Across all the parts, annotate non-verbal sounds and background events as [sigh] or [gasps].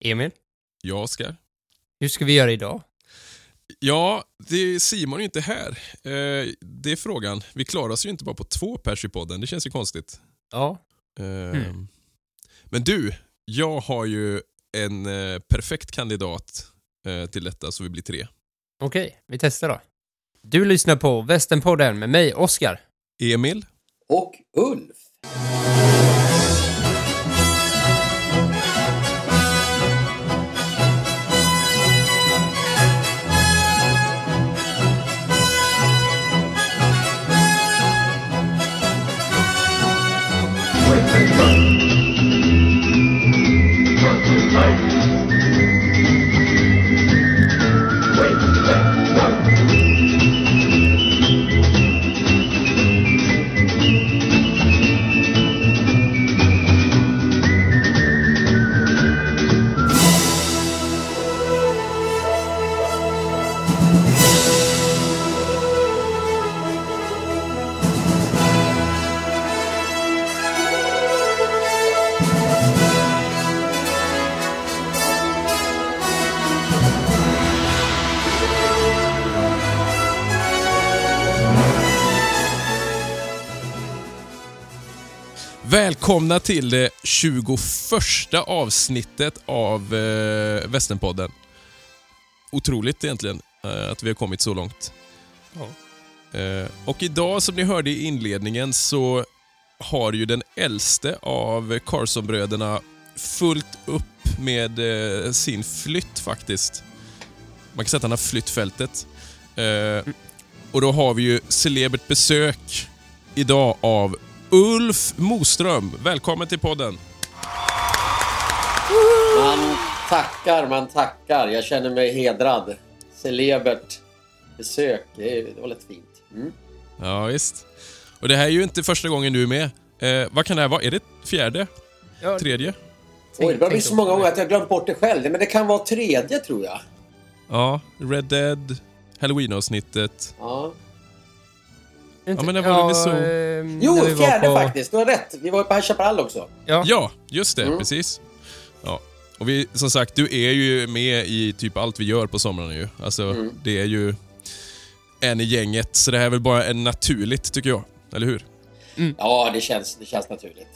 Emil, Ja, Oskar? hur ska vi göra idag? Ja, det är Simon är inte här. Eh, det är frågan. Vi klarar oss ju inte bara på två pers i podden. Det känns ju konstigt. Ja, Eh, Mm. Men du, jag har ju en eh, perfekt kandidat eh, till detta, så vi blir tre. okej, vi testar då. Du lyssnar på Västernpodden med mig, Oskar. Emil? Och Ulf. Välkomna till det 21 avsnittet av eh, Västernpodden. Otroligt egentligen eh, att vi har kommit så långt. Ja. Eh, och idag som ni hörde i inledningen så har ju den äldste av Carsonbröderna fullt upp med eh, sin flytt faktiskt. Man kan säga att han har flytt fältet. Eh, och då har vi ju celebert besök idag av Ulf Moström. Välkommen till podden. Man tackar, man tackar. Jag känner mig hedrad. Celebert besök. Det, var lite fint. Mm. Ja, visst. Och det här är ju inte första gången du är med. Eh, vad kan det här vara? Är det fjärde? Ja, Tredje? Oj, det börjar bli så många gånger att jag har glömt bort det själv. Men det kan vara tredje tror jag. Ja, Red Dead, Halloween-avsnittet. Ja. Det. Ja, men det var så- ehm, Jo, när vi var fjärde på- faktiskt. Du har rätt. Vi var på High Chaparral också. Ja, Ja, just det. Mm. Precis. Ja. Och vi, som sagt, du är ju med i typ allt vi gör på somrarna ju. Alltså, Mm. det är ju en i gänget, så det här är väl bara en naturligt, tycker jag. Eller hur? Ja, det känns, det känns naturligt.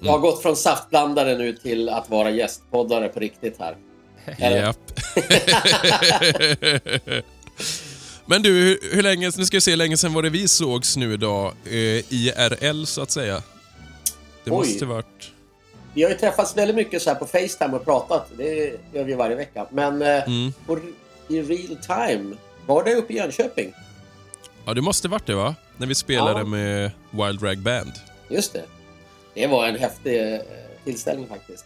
Jag har gått från saftblandare nu till att vara gästpoddare på riktigt här. Japp. [laughs] [laughs] [laughs] Men du, hur, hur länge, nu ska vi se, hur länge sedan var det vi sågs nu idag? Eh, IRL, så att säga. Det Oj. måste varit... Vi har ju träffats väldigt mycket så här på Facetime och pratat. Det gör vi varje vecka. Men eh, Mm. på, i real time, var det uppe i Jönköping? Ja, det måste varit det va? När vi spelade Ja. med Wild Rag Band. Just det. Det var en häftig eh, tillställning faktiskt.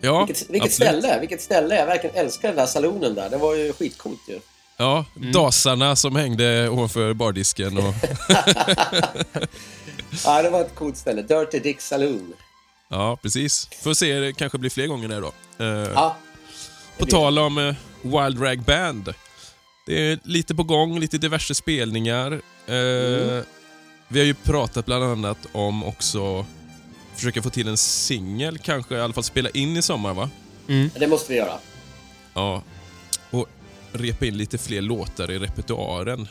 Ja, vilket vilket ställe! Vilket ställe! Jag verkligen älskar den där salonen där. Det var ju skitcoolt ju. Ja, dasarna som hängde ovanför bardisken och... [laughs] Ja, det var ett coolt ställe. Dirty Dick Saloon. ja, precis. Får se, det kanske blir fler gånger där då. Eh, Ja. På tal om eh, Wild Rag Band. Det är lite på gång, lite diverse spelningar. Eh, Mm. Vi har ju pratat bland annat om också försöka få till en singel, kanske i alla fall spela in i sommar va? Det måste vi göra. Ja. Repa in lite fler låtar i repertoaren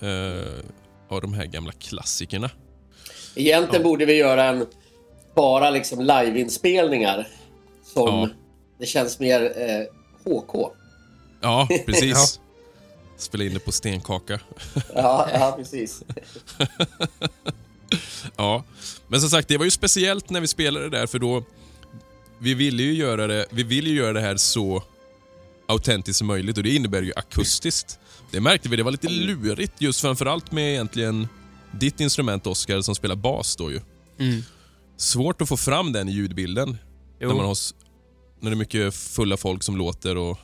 eh, av de här gamla klassikerna. Egentligen borde vi göra en bara liksom liveinspelningar. Som Ja. det känns mer eh, HK. Ja, precis. [laughs] Spela in det på stenkaka. Ja, ja precis. [laughs] Ja, men som sagt, det var ju speciellt när vi spelade där för då vi ville ju göra det, vi vill ju göra det här så autentiskt som möjligt och det innebär ju akustiskt. Det märkte vi, det var lite lurigt just framförallt med egentligen ditt instrument Oscar som spelar bas då ju. Mm. Svårt att få fram den i ljudbilden Jo. när, man har, när det är mycket fulla folk som låter och...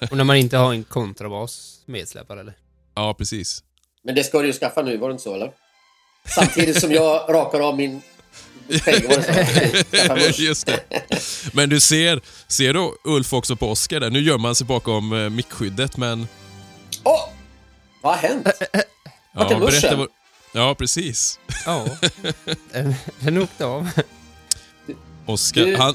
[laughs] Och när man inte har en kontrabas medsläpad eller? Ja, precis. Men det ska du ju skaffa nu, var det inte så eller? Samtidigt som jag [laughs] rakar av min [laughs] Just det. Men du ser, ser du Ulf också på Oscar där? Nu gömmer han sig bakom eh, mickskyddet men... Åh! Vad har hänt? Vart är berätta vad... Ja, precis. Ja. Den- åkte av. Oscar, Du- han...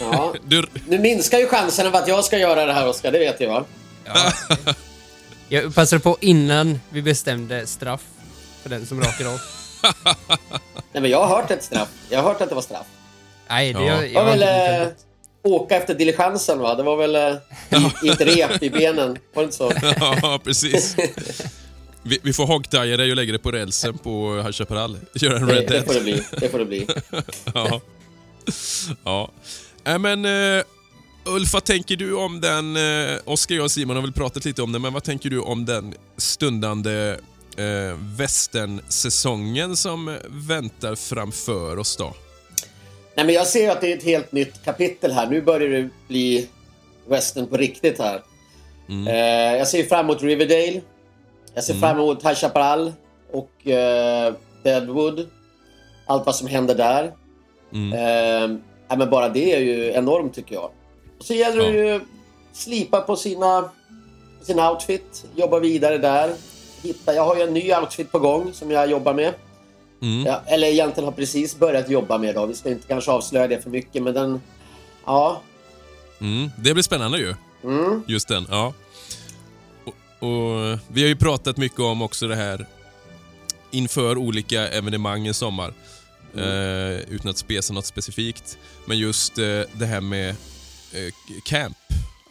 Ja. [laughs] Du, Nu minskar ju chanserna för att jag ska göra det här, Oskar. Det vet jag, va? Ja. Jag passade på innan vi bestämde straff för den som rakar av. [laughs] Nej, men jag har hört ett straff. Jag har hört att det var straff. Nej, det Ja. jag, jag väl inte eh, åka efter diligensen, va? Det var väl eh, i, i ett rep i benen. Var det inte så? [laughs] ja, precis. Vi, vi får hogtieja dig och lägga det på rälsen på High Chaparral. Göra en Det, Red det får det Dead. bli. Det får det bli. [laughs] Ja. ja. Äh, men uh, Ulf, vad tänker du om den... Uh, Oskar, jag och Simon har väl pratat lite om det, men vad tänker du om den stundande uh, västernsäsongen som väntar framför oss då? Nej, men jag ser att det är ett helt nytt kapitel här. Nu börjar det bli western på riktigt här. Eh, jag ser fram emot Riverdale. Jag ser fram emot High Chaparral och eh, Deadwood. Allt vad som händer där. Mm. Eh, ja, men bara det är ju enormt tycker jag. Och så gäller det ju slipa på sina, sin outfit, jobba vidare där. Hitta, jag har ju en ny outfit på gång som jag jobbar med. Mm. Ja, eller egentligen har precis börjat jobba med då. Vi ska inte kanske avslöja det för mycket men den... Ja. Mm. Det blir spännande ju. Mm. Just den, ja. Och, och Vi har ju pratat mycket om också det här inför olika evenemang i sommar. Eh, utan att spesa något specifikt. Men just eh, det här med eh, camp.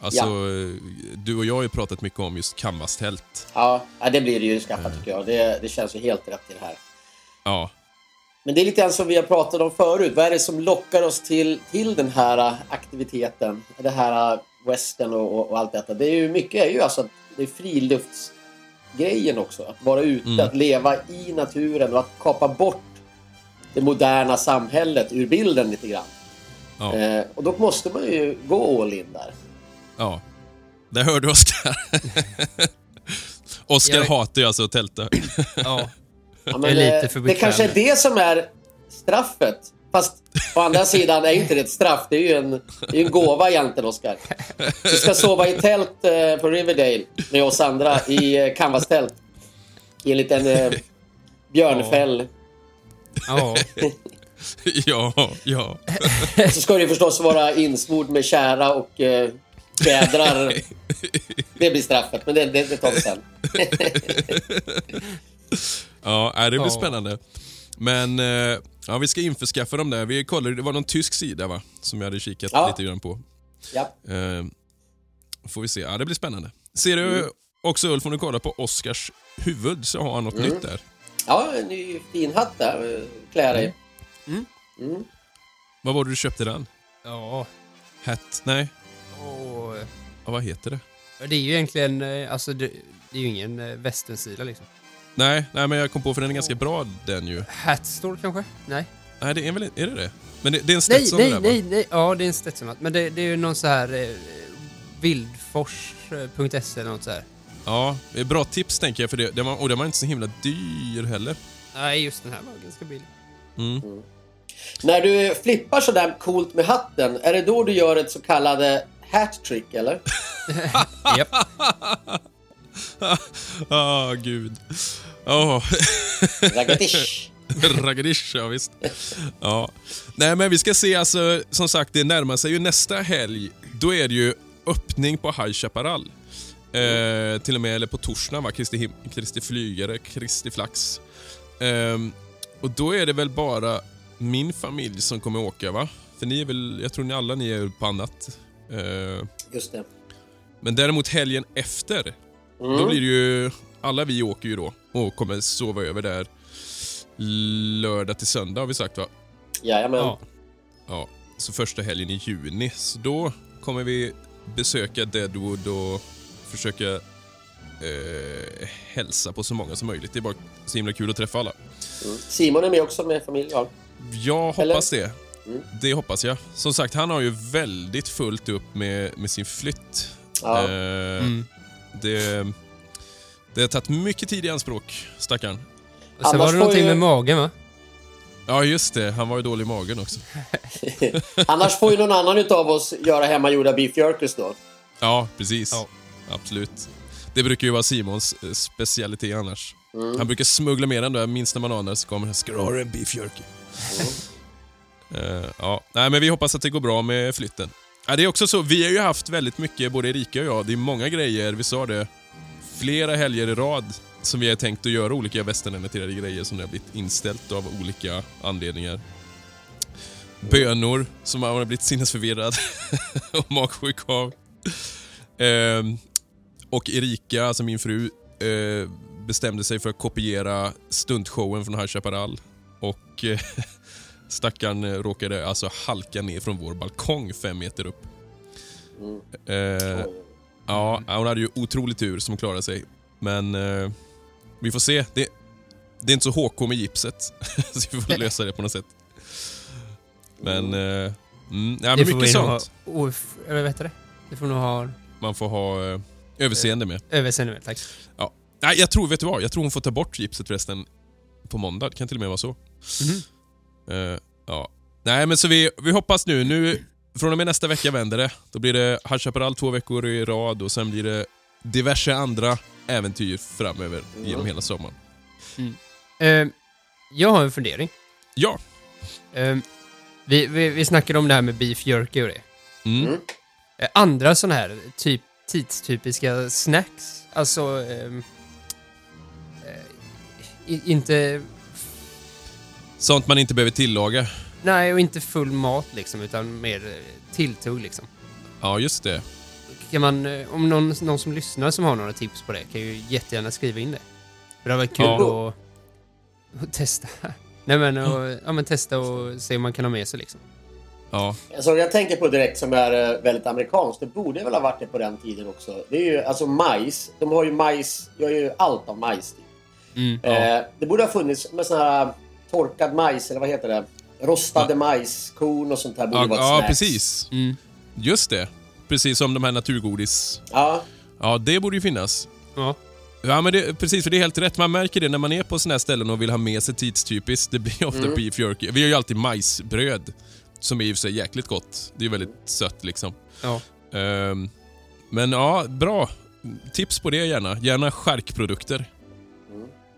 Alltså, eh, du och jag har ju pratat mycket om just canvas-tält. Ja, ja, det blir det ju skaffa tycker jag. Det, det känns ju helt rätt i det här. Ja, Men det är lite grann som vi har pratat om förut. Vad är det som lockar oss till, till den här äh, aktiviteten? Det här western och, och, och allt detta. Det är ju mycket är ju alltså det är friluftsgrejen också. Att vara ute, Mm. att leva i naturen och att kapa bort det moderna samhället ur bilden lite grann. ja, Eh, och då måste man ju gå all in där. Ja. Där hör du Oskar. [laughs] Oskar Jag- hatar ju alltså att tälta. Ja. [laughs] Ja, är lite eh, för det kanske är det som är straffet. Fast å andra sidan är inte det ett straff. Det är ju en, det är ju en gåva egentligen, Oskar. Du ska sova i tält eh, på Riverdale med oss andra i eh, canvas-tält. I en liten eh, björnfäll. ja. ja, [laughs] ja. Så ska det förstås vara insmord med kära och eh, fjädrar. Det blir straffet, men det, det, det tar vi sen. [laughs] Ja, det blir Ja. spännande. Men eh, ja, vi ska införskaffa dem där. Vi kollade, det var någon tysk sida va? Som jag hade kikat Ja. lite grann på. Ja. Eh, får vi se. Ja, det blir spännande. Ser du också Ulf, om du kollar på Oscars huvud så har han något nytt där. ja, en ny fin hatt där. eh, Klä dig. Mm. Vad var det du köpte den? ja. Hat? Nej, Och, ja, vad heter det? det är ju egentligen, eh, alltså det, det är ju ingen eh, västernsida liksom. Nej, nej, men jag kom på för den är ganska bra den ju. Hatstore kanske? Nej. Nej, det är väl är det det? Men det, det är en Nej, Stetson nej, det där, nej, nej. Ja, det är en Stetsonhatt. Men det, det är ju någon så här eh, vildfors.se eller något så här. Ja, det är bra tips tänker jag för det. Den var, och den var inte så himla dyr heller. Nej, just den här var ganska billig. Mm. När du flippar sådär coolt med hatten, är det då du gör ett så kallade hat trick, eller? [laughs] Japp. [laughs] Ah, gud. Oh. [laughs] Ragadish. Ragadish, ja visst. Ja. Nej, men vi ska se, alltså, som sagt, det närmar sig ju nästa helg. Då är det ju öppning på High Chaparral. Eh, till och med, eller på torsdag, va? Kristi, Kristi flygare, Kristi flax. Ehm, och då är det väl bara min familj som kommer åka, va? För ni är väl, jag tror ni alla ni är på annat. Eh, Just det. men däremot helgen efter, Mm. då blir det ju... Alla vi åker ju då och kommer sova över där lördag till söndag har vi sagt va? Jajamän. Ja. Ja, så första helgen i juni. Så då kommer vi besöka Deadwood och försöka eh, hälsa på så många som möjligt. Det är bara så himla kul att träffa alla. Mm. Simon är med också med familj, ja. Jag hoppas det. Mm. Det hoppas jag. Som sagt, han har ju väldigt fullt upp med, med sin flytt. Ja. Eh, Mm. det, det har tagit mycket tid i anspråk, stackarn. Sen Annars var det någonting ju- med magen va? Ja, just det. Han var ju dålig i magen också. [laughs] Annars får ju någon annan utav oss göra hemmagjorda beef jerkys då. Ja, precis. Ja. Absolut. Det brukar ju vara Simons eh, specialitet annars. Mm. Han brukar smuggla med den där, minst när man anar så kommer han. Ska du ha en beef jerky? Uh, ja. Nej, men vi hoppas att det går bra med flytten. Ja, det är också så, vi har ju haft väldigt mycket, både Erika och jag, det är många grejer, vi sa det, flera helger i rad som vi har tänkt att göra olika västernrelaterade grejer som det har blivit inställt av olika anledningar. Bönor som man har blivit sinnesförvirrad [laughs] och magsjuk av. Ehm, och Erika, alltså min fru, eh, bestämde sig för att kopiera stuntshowen från High Chaparral. Och eh, [laughs] stackaren eh, råkade alltså halka ner från vår balkong fem meter upp. Eh, ja, hon hade ju otrolig tur som klarade sig. Men eh, vi får se. Det, det är inte så HK med gipset. [laughs] så vi får [laughs] lösa det på något sätt. Men... Eh, mm, ja, men Det mycket sånt. Ha, of, eller vad heter det? Det får nog ha Man får ha eh, överseende med. överseende med, tack. Ja. Nej, jag tror, vet du vad? Jag tror hon får ta bort gipset förresten på måndag. Det kan till och med vara så. Mhm. Eh, ja. Nej, men så vi, vi hoppas nu. nu. Från och med nästa vecka vänder det. Då blir det High Chaparral två veckor i rad och sen blir det diverse andra äventyr framöver genom hela sommaren. Eh, jag har en fundering. Ja. Eh, vi, vi, vi snackade om det här med beef jerky och det. Mm. Mm. Andra sådana här typ, tidstypiska snacks, alltså... ehm, eh, inte... Sånt man inte behöver tillaga. Nej, och inte full mat liksom, utan mer eh, tilltugg liksom. Ja, just det. Kan man, eh, om någon, någon som lyssnar som har några tips på det kan ju jättegärna skriva in det. För det har varit kul Ja. att, att testa. [laughs] Nej men, och, ja, men testa och se om man kan ha med sig liksom. Ja. Alltså, jag tänker på direkt som är eh, väldigt amerikanskt. Det borde väl ha varit det på den tiden också. Det är ju alltså majs. De har ju majs. Gör ju allt av majs. Typ. Mm. Eh, det borde ha funnits med sån här torkad majs, eller vad heter det? Rostade majskorn och sånt här borde Ja, vara ett ja snacks. precis. Mm. Just det. Precis som de här naturgodis. Ja, Ja, det borde ju finnas. Ja. Ja, men det, precis, för det är helt rätt. Man märker det när man är på såna här ställen och vill ha med sig tidstypiskt. Det blir [laughs] ofta Mm. beef jerky. Vi har ju alltid majsbröd, som är i och för sig jäkligt gott. Det är väldigt sött liksom. Ja. Ehm, men ja, bra. Tips på det gärna. Gärna charkprodukter.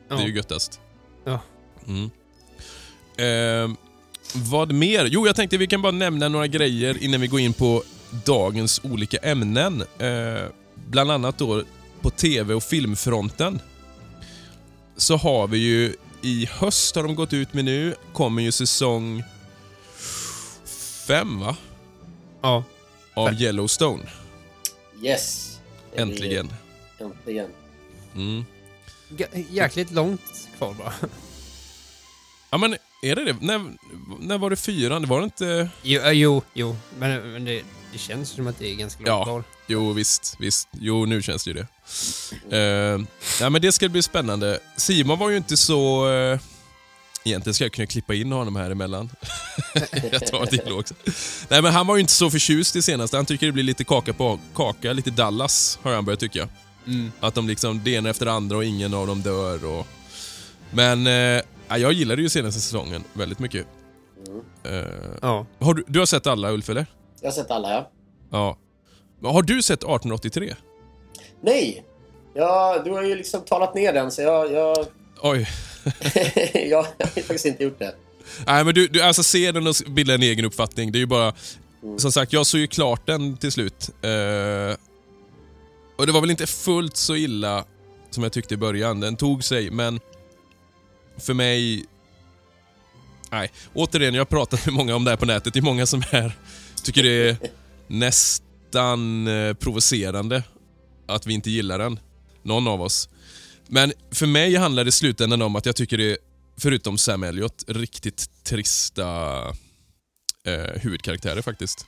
Ja. Det är ju göttast. Ja. Mm. Ehm, vad mer? Jo, jag tänkte vi kan bara nämna några grejer innan vi går in på dagens olika ämnen. Eh, bland annat då på tv och filmfronten. Så har vi ju i höst har de gått ut med nu, kommer ju säsong fem va? Ja. Av Yellowstone. yes. Äntligen. Äntligen. Mm. Jäkligt långt kvar bara. Ja men är det det? När, när var det fyran? Det var det inte... Jo, äh, jo, jo. men, men det, det känns som att det är ganska långt Ja. kvar. Jo, visst. visst. Jo, nu känns det ju det. Uh, ja, men det ska bli spännande. Simon var ju inte så... Uh, egentligen ska jag kunna klippa in honom här emellan. [laughs] jag tar det till också. Nej, men han var ju inte så förtjust i senaste. Han tycker det blir lite kaka på kaka, lite Dallas, har han börjat tycka. Mm. Att de liksom, det ena efter det andra och ingen av dem dör. Och... Men uh, ja, jag gillade ju senaste säsongen väldigt mycket. Uh, Ja. har du, du har sett alla, Ulf, eller? Jag har sett alla, ja. Ja. Men Har du sett 1883? Nej! Ja, du har ju liksom talat ner den, så jag... Jag, Oj. [laughs] jag har faktiskt inte gjort det. Nej, men du, du alltså se den och bilda en egen uppfattning. Det är ju bara... Som sagt, jag såg ju klart den till slut. Eh, och det var väl inte fullt så illa som jag tyckte i början. Den tog sig, men för mig... Nej, återigen, jag har pratat med många om det här på nätet. Det är många som är, tycker det är nästan eh, provocerande att vi inte gillar den. Någon av oss. Men för mig handlar det i slutändan om att jag tycker det förutom Sam Elliott, riktigt trista eh, huvudkaraktärer faktiskt.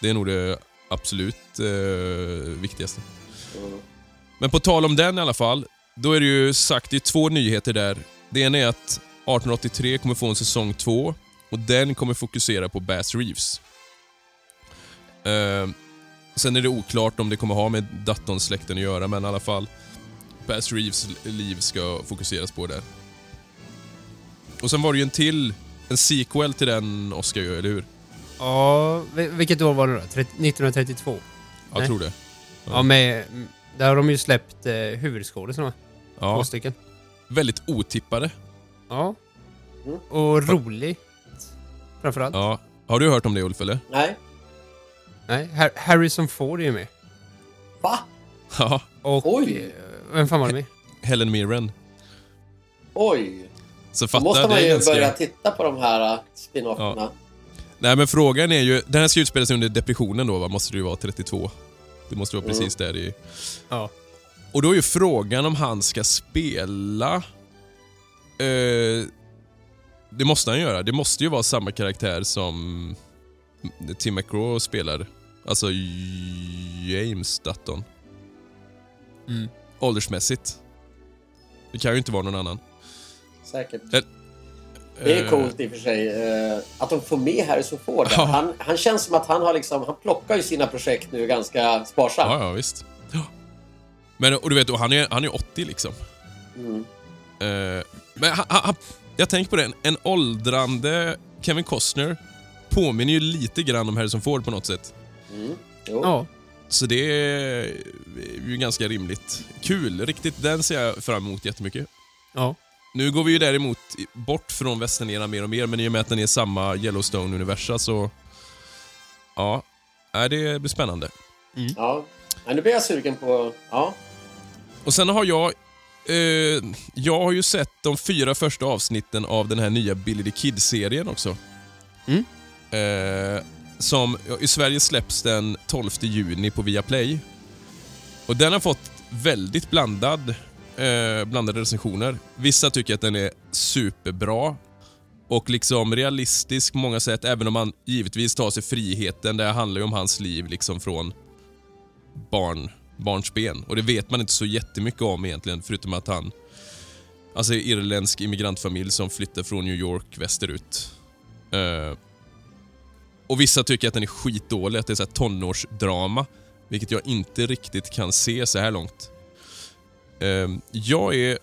Det är nog det absolut eh, viktigaste. Men på tal om den i alla fall, då är det ju sagt, det är två nyheter där. Det ena är att 1883 kommer få en säsong två och den kommer fokusera på Bass Reeves. Eh, sen är det oklart om det kommer ha med Dutton-släkten att göra, men i alla fall Bass Reeves liv ska fokuseras på där. Och sen var det ju en till, en sequel till den Oscar ju, eller hur? Ja, vil- vilket år var det då? 30, 1932? Jag Nej. tror det. Ja, med... Där har de ju släppt eh, huvudskådisarna. Två Ja, stycken. Väldigt otippade. Ja. Mm. Och roligt. På framförallt. Ja. Har du hört om det Ulf, eller? Nej. Nej, Har- Harrison Ford är ju med. Va? Ja. Och... Oj. eh, Vem fan var det med? Helen Mirren. Oj. Så Då fatta, måste det man ju ganska... börja titta på de här uh, spin-offerna. Ja. Nej men frågan är ju, den här ska utspela sig under depressionen då va? Måste det ju vara 32. Det måste vara Mm. precis där i... Ja. Och då är ju frågan om han ska spela... Eh, det måste han göra. Det måste ju vara samma karaktär som Tim McGraw spelar. Alltså James Dutton. Mm. Åldersmässigt. Det kan ju inte vara någon annan. Säkert. Eh, Det är eh, coolt i och för sig eh, att de får med Harrison Ford. Ja. Han, han känns som att han har liksom, han plockar ju sina projekt nu ganska sparsamt. Ja, ja visst. Ja. Men och du vet, och han är, han är 80 liksom. Mm. Eh, men han, han, jag tänker på det, en, en åldrande Kevin Costner påminner ju lite grann om Harrison Ford på något sätt. Mm. Jo. Ja. Så det är ju ganska rimligt. Kul, riktigt. Den ser jag fram emot jättemycket. Ja. Nu går vi ju däremot bort från västernera mer och mer, men i och med att den är samma Yellowstone-universa så... Ja, det blir spännande. Ja. Ja, nu blir jag sugen på... Ja. Och sen har jag... Eh, jag har ju sett de fyra första avsnitten av den här nya Billy the Kid-serien också. Mm. Eh, som, I Sverige släpps den 12 juni på Viaplay. Och den har fått väldigt blandad, eh, blandade recensioner. Vissa tycker att den är superbra och liksom realistisk på många sätt, även om man givetvis tar sig friheten. Det handlar ju om hans liv liksom från barn, barnsben. Och det vet man inte så jättemycket om egentligen, förutom att han... Alltså irländsk immigrantfamilj som flyttar från New York västerut. Eh, och vissa tycker att den är skitdålig, att det är så här tonårsdrama. Vilket jag inte riktigt kan se så här långt. Eh, jag är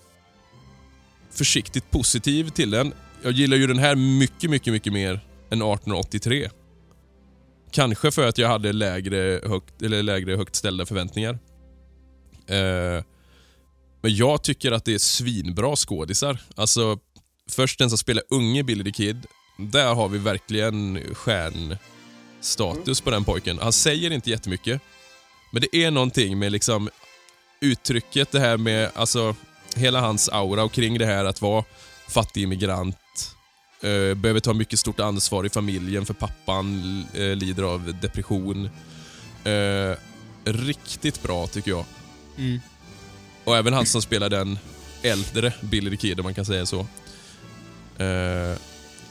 försiktigt positiv till den. Jag gillar ju den här mycket, mycket, mycket mer än 1883. Kanske för att jag hade lägre högt, eller lägre högt ställda förväntningar. Eh, men jag tycker att det är svinbra skådisar. Alltså, först den som spelar unge Billy the Kid. Där har vi verkligen stjärnstatus på den pojken. Han säger inte jättemycket. Men det är någonting med liksom uttrycket, det här med alltså hela hans aura och kring det här att vara fattig immigrant. Eh, behöver ta mycket stort ansvar i familjen för pappan eh, lider av depression. Eh, riktigt bra tycker jag. Mm. Och även han som spelar den äldre Billy the Kid, om man kan säga så. Eh,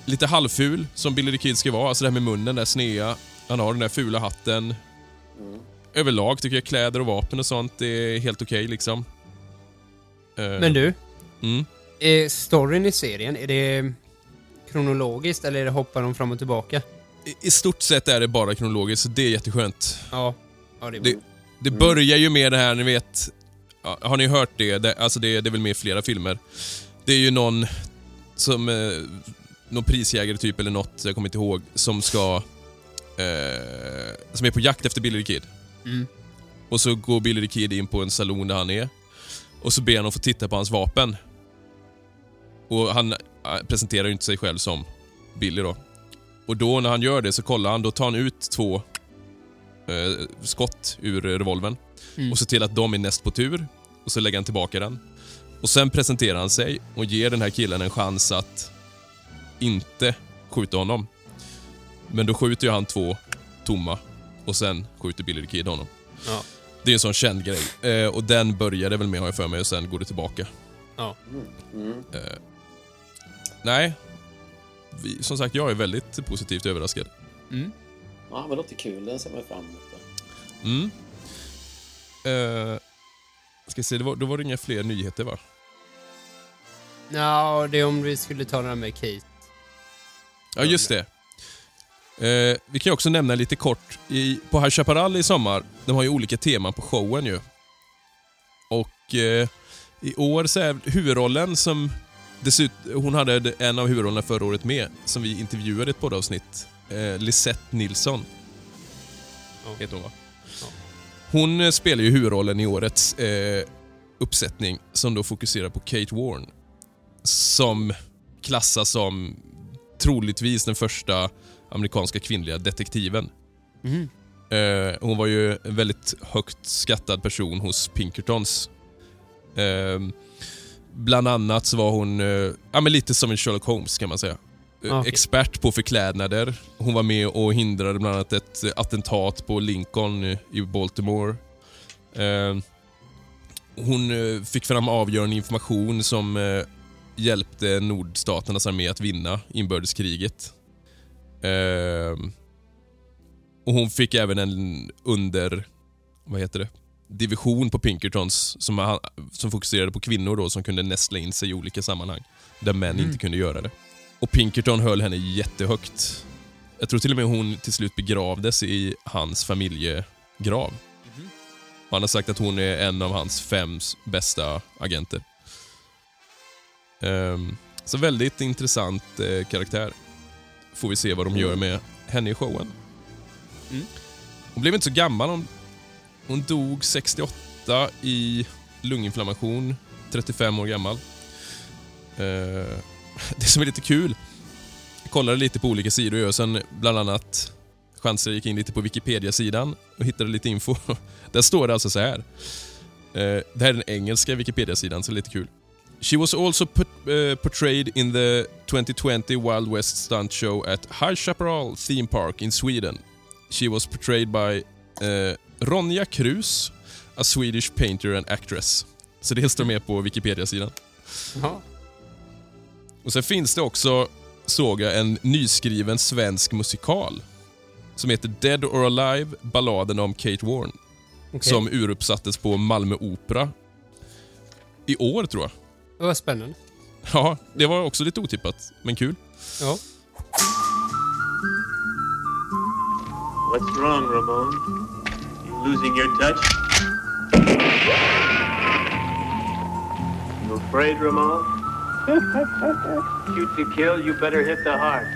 lite halvful, som Billy the Kid ska vara. Alltså det här med munnen, där snea. Han har den där fula hatten. Mm. Överlag tycker jag kläder och vapen och sånt är helt okej liksom. Eh, Men du, Mm. är storyn i serien, är det kronologiskt eller är det hoppar de fram och tillbaka? I, I stort sett är det bara kronologiskt, så det är jätteskönt. Ja. Ja, det är Det, det börjar ju med det här, ni vet... Ja, har ni hört det? det alltså det, det är väl med i flera filmer. Det är ju någon som... Eh, någon prisjägare typ eller något, jag kommer inte ihåg, som ska... Eh, som är på jakt efter Billy the Kid. Mm. Och så går Billy the Kid in på en salon där han är. Och så ber han att få titta på hans vapen. Och han eh, presenterar ju inte sig själv som Billy då. Och då när han gör det så kollar han, då tar han ut två eh, skott ur revolvern. Mm. Och ser till att de är näst på tur. Och så lägger han tillbaka den. Och sen presenterar han sig och ger den här killen en chans att inte skjuta honom. Men då skjuter ju han två tomma och sen skjuter Billy the Kid honom. Ja. Det är en sån känd grej. Eh, och den började väl med har jag för mig och sen går det tillbaka. Ja. Mm. Eh, nej. Vi, som sagt, jag är väldigt positivt överraskad. Mm. Ja, men det låter kul. Den ser man fram emot. Mm. Eh, ska se, det var, då var det inga fler nyheter va? Ja, det är om vi skulle ta här med Kate. Ja, just det. Eh, vi kan ju också nämna lite kort, i, på High Chaparral i sommar, de har ju olika teman på showen ju. Och eh, i år så är huvudrollen som dessutom, hon hade en av huvudrollerna förra året med, som vi intervjuade i ett poddavsnitt. Eh, Lisette Nilsson. Ja. Heter hon va? Ja. Hon eh, spelar ju huvudrollen i årets eh, uppsättning som då fokuserar på Kate Warren. Som klassas som troligtvis den första amerikanska kvinnliga detektiven. Mhm. Eh, hon var ju en väldigt högt skattad person hos Pinkertons. Eh, bland annat så var hon eh, ja, men lite som en Sherlock Holmes kan man säga. Ah, okej. Expert på förklädnader. Hon var med och hindrade bland annat ett eh, attentat på Lincoln i Baltimore. Eh, hon eh, fick fram avgörande information som eh, hjälpte nordstaternas armé att vinna inbördeskriget. Eh, och hon fick även en under... Vad heter det? Division på Pinkertons som, som fokuserade på kvinnor då som kunde nästla in sig i olika sammanhang där män inte kunde göra det. Och Pinkerton höll henne jättehögt. Jag tror till och med hon till slut begravdes i hans familjegrav. Och Han har sagt att hon är en av hans fem bästa agenter. Ehm, så väldigt intressant eh, karaktär. Får vi se vad de gör med henne i showen. Mm. Hon blev inte så gammal. Hon, hon dog 68 i lunginflammation, 35 år gammal. Eh, [laughs] det som är lite kul, jag kollade lite på olika sidor och sen bland annat chanser gick in lite på Wikipedia-sidan och hittade lite info. [laughs] Där står det alltså så här. Eh, det här är den engelska Wikipedia-sidan, så det är lite kul. She was also put, uh, portrayed in the 2020 Wild West stunt show at High Chaparral Theme Park in Sweden. She was portrayed by uh, Ronja Krus, a Swedish painter and actress. Så det står med på Wikipedia-sidan. Ja. Och sen finns det också, såg jag, en nyskriven svensk musikal som heter Dead or Alive, balladen om Kate Warren. Okej. Som uruppsattes på Malmö Opera i år, tror jag. Det var spännande. Ja, det var också lite otippat, men kul. Ja. What's wrong, Ramon? You losing your touch? You afraid, Ramon? Shoot to kill, you better hit the heart.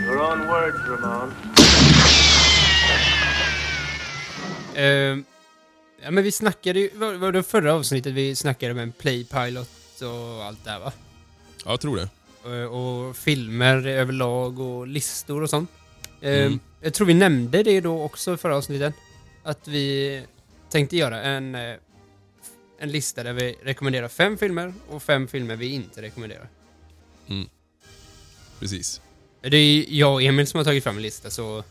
Your own words, Ramon. Ehm, ja, men vi snackade ju... Var, var det förra avsnittet vi snackade med en Playpilot och allt det här va? Ja, jag tror det. Och, och filmer överlag och listor och sånt. Ehm, Mm. Jag tror vi nämnde det då också i förra avsnittet. Att vi tänkte göra en, eh, en lista där vi rekommenderar fem filmer och fem filmer vi inte rekommenderar. Precis. Det är jag och Emil som har tagit fram en lista så...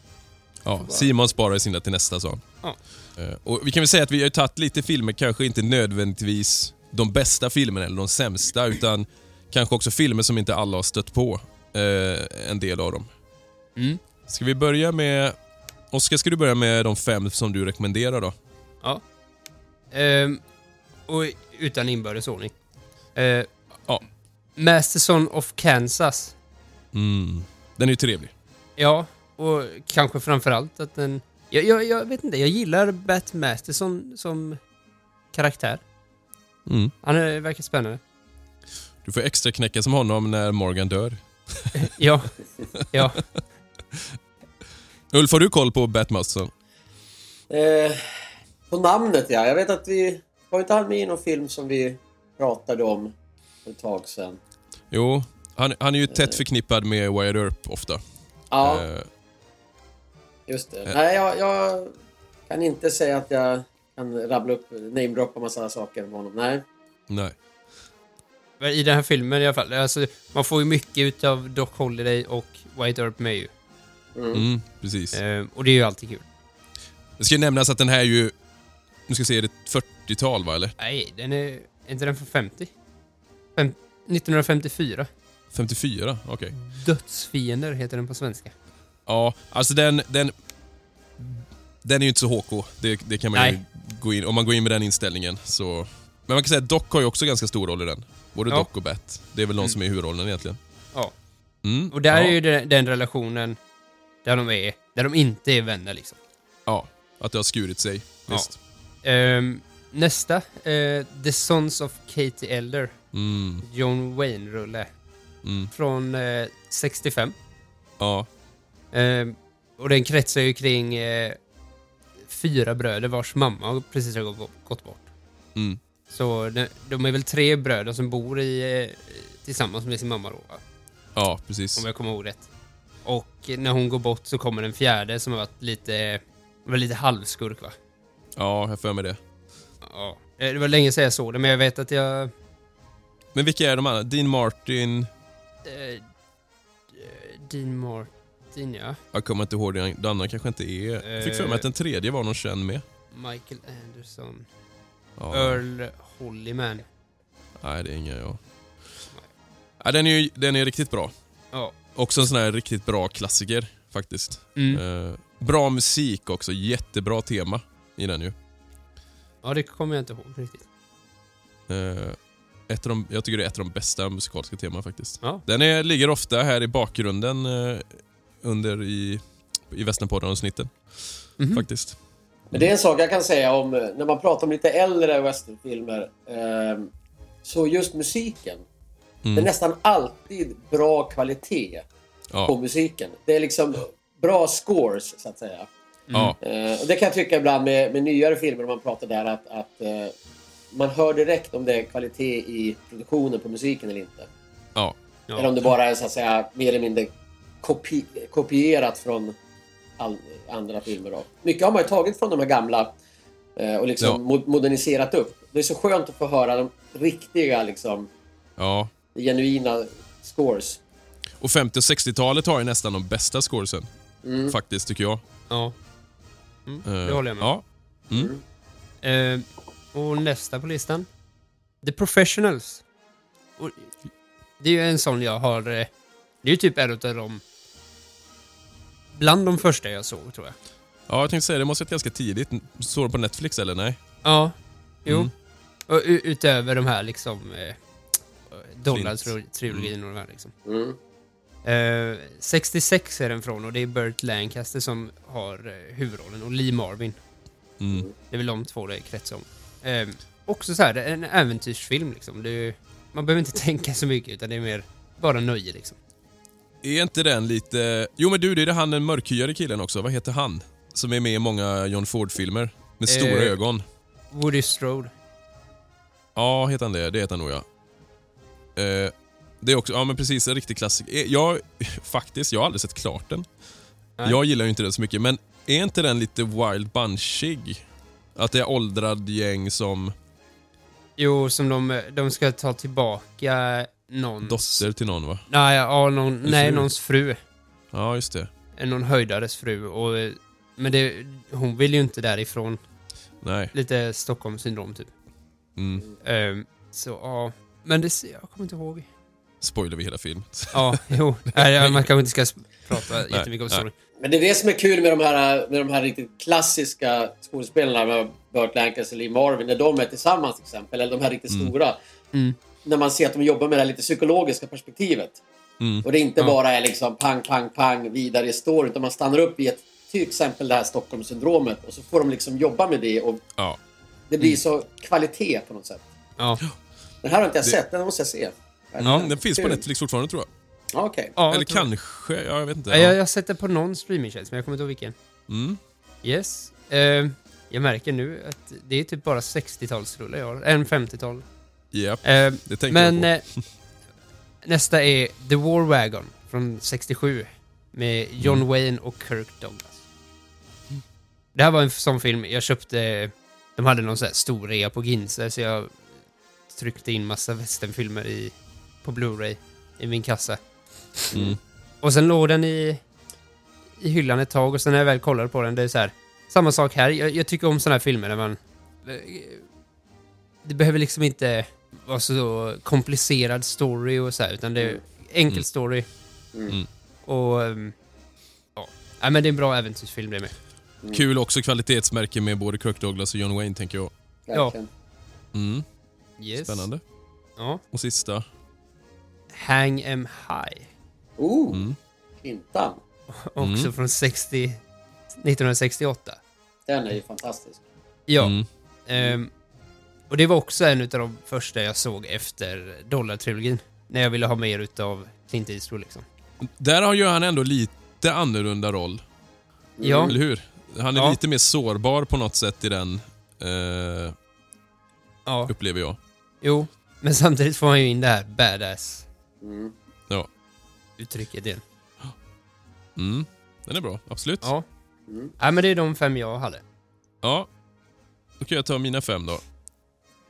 Ja, Simon sparar sina till nästa, sa. Ja. Eh, Och vi kan väl säga att vi har tagit lite filmer, kanske inte nödvändigtvis de bästa filmerna eller de sämsta, utan kanske också filmer som inte alla har stött på. Eh, en del av dem. Mm. Ska vi börja med... Oskar, ska du börja med de fem som du rekommenderar då? Ja. Ehm, och utan inbördes ordning. Uh, Ja. Masterson of Kansas. Mm. Den är ju trevlig. Ja, och kanske framförallt att den... Jag, jag, jag vet inte, jag gillar Bat Masterson som karaktär. Mm. Han är, verkar spännande. Du får extra knäcka som honom när Morgan dör. [laughs] Ja, ja. Ulf, har du koll på Batmasterson? Eh, på namnet ja. Jag vet att vi... Var inte han med i någon film som vi pratade om för ett tag sedan? Jo, han, han är ju tätt förknippad med Wyatt Earp ofta. Ja, Eh, just det. Nej, jag, jag kan inte säga att jag kan rabbla upp, namedroppa massa saker om honom. Nej. nej. Men I den här filmen i alla fall. Alltså, man får ju mycket utav Doc Holliday och White Earp med ju. Mm, precis. Ehm, och det är ju alltid kul. Det ska nämnas att den här är ju... Nu ska jag se, är det 40-tal va, eller? Nej, den är... Är inte den från 50? Fem, 1954. 54? Okej. Dödsfiender heter den på svenska. Ja, alltså den... Den, den är ju inte så HK. Det, det kan man ju Nej. gå in... Om man går in med den inställningen så... Men man kan säga att Doc har ju också ganska stor roll i den. Både Ja. Doc och Bat. Det är väl de som är i huvudrollen egentligen. Ja. Mm. Och där ja. är ju den, den relationen där de är... Där de inte är vänner liksom. Ja, att det har skurit sig. Ja. Ehm, nästa. eh, The Sons of Katie Elder. Mm. John Wayne-rulle. Mm. Från eh, 65. Ja. Ehm, och den kretsar ju kring eh, fyra bröder vars mamma precis har gått, bort. Mm. Så de, de är väl tre bröder som bor i, tillsammans med sin mamma då. va? Ja, precis. om jag kommer ihåg rätt. Och när hon går bort så kommer den fjärde som har varit lite, var lite halvskurk va? Ja, jag för mig det. Ja. Eh, Det var länge sedan jag såg det, men jag vet att jag... Men vilka är de andra? Dean Martin... Eh, Dean Martin, ja. Jag kommer inte ihåg. Den andra kanske inte är... Jag fick för mig att den tredje var någon känd med. Michael Anderson. Ja. Earl Hollyman. Nej, det är inga jag. Ja, den, är ju, den är riktigt bra. Ja. Också en sån här riktigt bra klassiker faktiskt. Mm. Eh, bra musik också. Jättebra tema i den ju. Ja, det kommer jag inte ihåg riktigt. Eh, ett av de, jag tycker det är ett av de bästa musikaliska teman faktiskt. Ja. Den är, ligger ofta här i bakgrunden eh, under i, i Västernpodden-avsnitten. Mhm. Faktiskt. Men det är en sak jag kan säga om eh, när man pratar om lite äldre westernfilmer. Eh, så just musiken. Det är Mm. nästan alltid bra kvalitet på Ja. musiken. Det är liksom bra scores, så att säga. Ja. Eh, och det kan jag tycka ibland med, med nyare filmer, om man pratar där, att, att eh, man hör direkt om det är kvalitet i produktionen på musiken eller inte. Ja. Ja. Eller om det bara är så att säga mer eller mindre kopi kopierat från all, andra filmer. Då. Mycket har man ju tagit från de här gamla eh, och liksom Ja. mo- moderniserat upp. Det är så skönt att få höra de riktiga, liksom, ja. genuina scores. Och 50 och 60-talet har ju nästan de bästa scoresen. Mm. Faktiskt, tycker jag. Ja. Mm, Eh, det håller jag med Ja. Mm. Eh, och nästa på listan. The Professionals. Och det är ju en sån jag har... Eh, det är ju typ en utav dem... Bland de första jag såg, tror jag. Ja, jag tänkte säga det måste varit ganska tidigt. Såg du på Netflix eller nej? Ja, jo. Mm. Och utöver de här liksom... Eh, Dollar-trilogin och de här liksom. Mm. Eh, 66 är den från och det är Burt Lancaster som har eh, huvudrollen och Lee Marvin. Mm. Det är väl de två det kretsar om. Eh, också så här, en äventyrsfilm liksom. Är, man behöver inte [laughs] tänka så mycket utan det är mer bara nöje liksom. Är inte den lite... Jo men du, det är han den mörkhyade killen också. Vad heter han? Som är med i många John Ford-filmer. Med stora Eh. ögon. Woody Strode. Ja, heter han det? Det heter han nog ja. Det är också, ja men precis, en riktig klassiker. Eh, Jag, [laughs] faktiskt, jag har aldrig sett klart den. Nej. Jag gillar ju inte den så mycket, men är inte den lite wild bunchig? Att det är åldrad gäng som Jo, som de, de ska ta tillbaka någons... dotter till någon va? Nej, ja, någon, Eller nej fru. någons fru. Ja, just det. Någon höjdares fru. Och, men det, hon vill ju inte därifrån. Nej. Lite Stockholmssyndrom typ. Mm. Ehm, så ja, men det jag kommer inte ihåg. Spoilar vi hela filmen. Ja, [laughs] jo. Nej, man kanske inte ska prata jättemycket om storyn. Men det är det som är kul med de här, med de här riktigt klassiska skådespelarna, med Burt Lancaster och Lee Marvin, när de är tillsammans till exempel, eller de här riktigt Mm. stora. Mm. När man ser att de jobbar med det här lite psykologiska perspektivet. Mm. Och det inte Ja. bara är liksom pang, pang, pang vidare i storyn, utan man stannar upp i ett, till exempel det här Stockholmssyndromet och så får de liksom jobba med det och Ja. det blir så kvalitet på något sätt. Ja. Den här har inte jag Det- sett, den måste jag se. Ja, den finns på. Netflix fortfarande tror jag. Ja, okej. ja Eller jag kanske, ja, jag vet inte. Ja, jag, jag sätter på någon streamingtjänst, men jag kommer inte ihåg vilken. Mm. Yes. Ehm, jag märker nu att det är typ bara 60-talsrullar jag har. En 50-tal. Japp, Ehm, det tänker men jag eh, nästa är The War Wagon från 67 med John Mm. Wayne och Kirk Douglas. Det här var en sån film jag köpte. De hade någon sån här stor rea på Ginza så jag tryckte in massa westernfilmer i, på Blu-ray i min kassa. på. Mm. Och sen låg den i, i hyllan ett tag och sen när jag väl kollade på den, det är så här. Samma sak här. Jag, jag tycker om såna här filmer där man... Det behöver liksom inte vara så komplicerad story och så här, utan det är enkel Mm. story. Mm. Och... ehm, Ja. Nej, men det är en bra äventyrsfilm det med. Kul också kvalitetsmärke med både Kirk Douglas och John Wayne tänker jag. Verkligen. Mm. Yes. Spännande. Ja. Och sista. Hang em high. Oh, Mm. Clintan. [laughs] Också Mm. från 60... 1968. Den är ju fantastisk. Ja. Mm. Ehm, och det var också en av de första jag såg efter Dollar-trilogin. När jag ville ha mer utav Clint Eastwood liksom. Där har ju han ändå lite annorlunda roll. Ja. Eller hur? Han är Ja. lite mer sårbar på något sätt i den, eh, Ja, upplever jag. jo. Men samtidigt får han ju in det här badass. Mm. Ja. uttrycket igen. Mm. Den är bra, absolut. Ja. Mm. Nej, men det är de fem jag hade. Ja. Då kan jag ta mina fem då.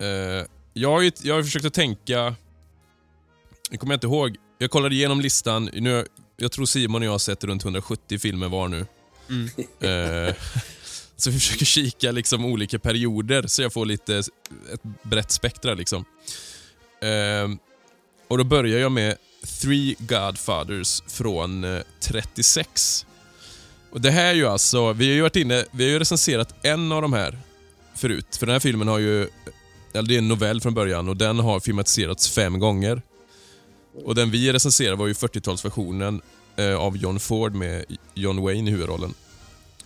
Eh, jag, har ju, jag har försökt att tänka... Jag kommer inte ihåg. Jag kollade igenom listan. Nu, jag tror Simon och jag har sett runt 170 filmer var nu. Mm. Eh, [laughs] så vi försöker kika liksom olika perioder så jag får lite ett brett spektra. Liksom. Eh, och Då börjar jag med Three Godfathers från eh, 36. Och Det här är ju alltså, vi har ju varit inne, vi har ju recenserat en av de här förut. För den här filmen har ju, eller det är en novell från början och den har filmatiserats fem gånger. Och den vi recenserade var ju 40-talsversionen eh, av John Ford med John Wayne i huvudrollen.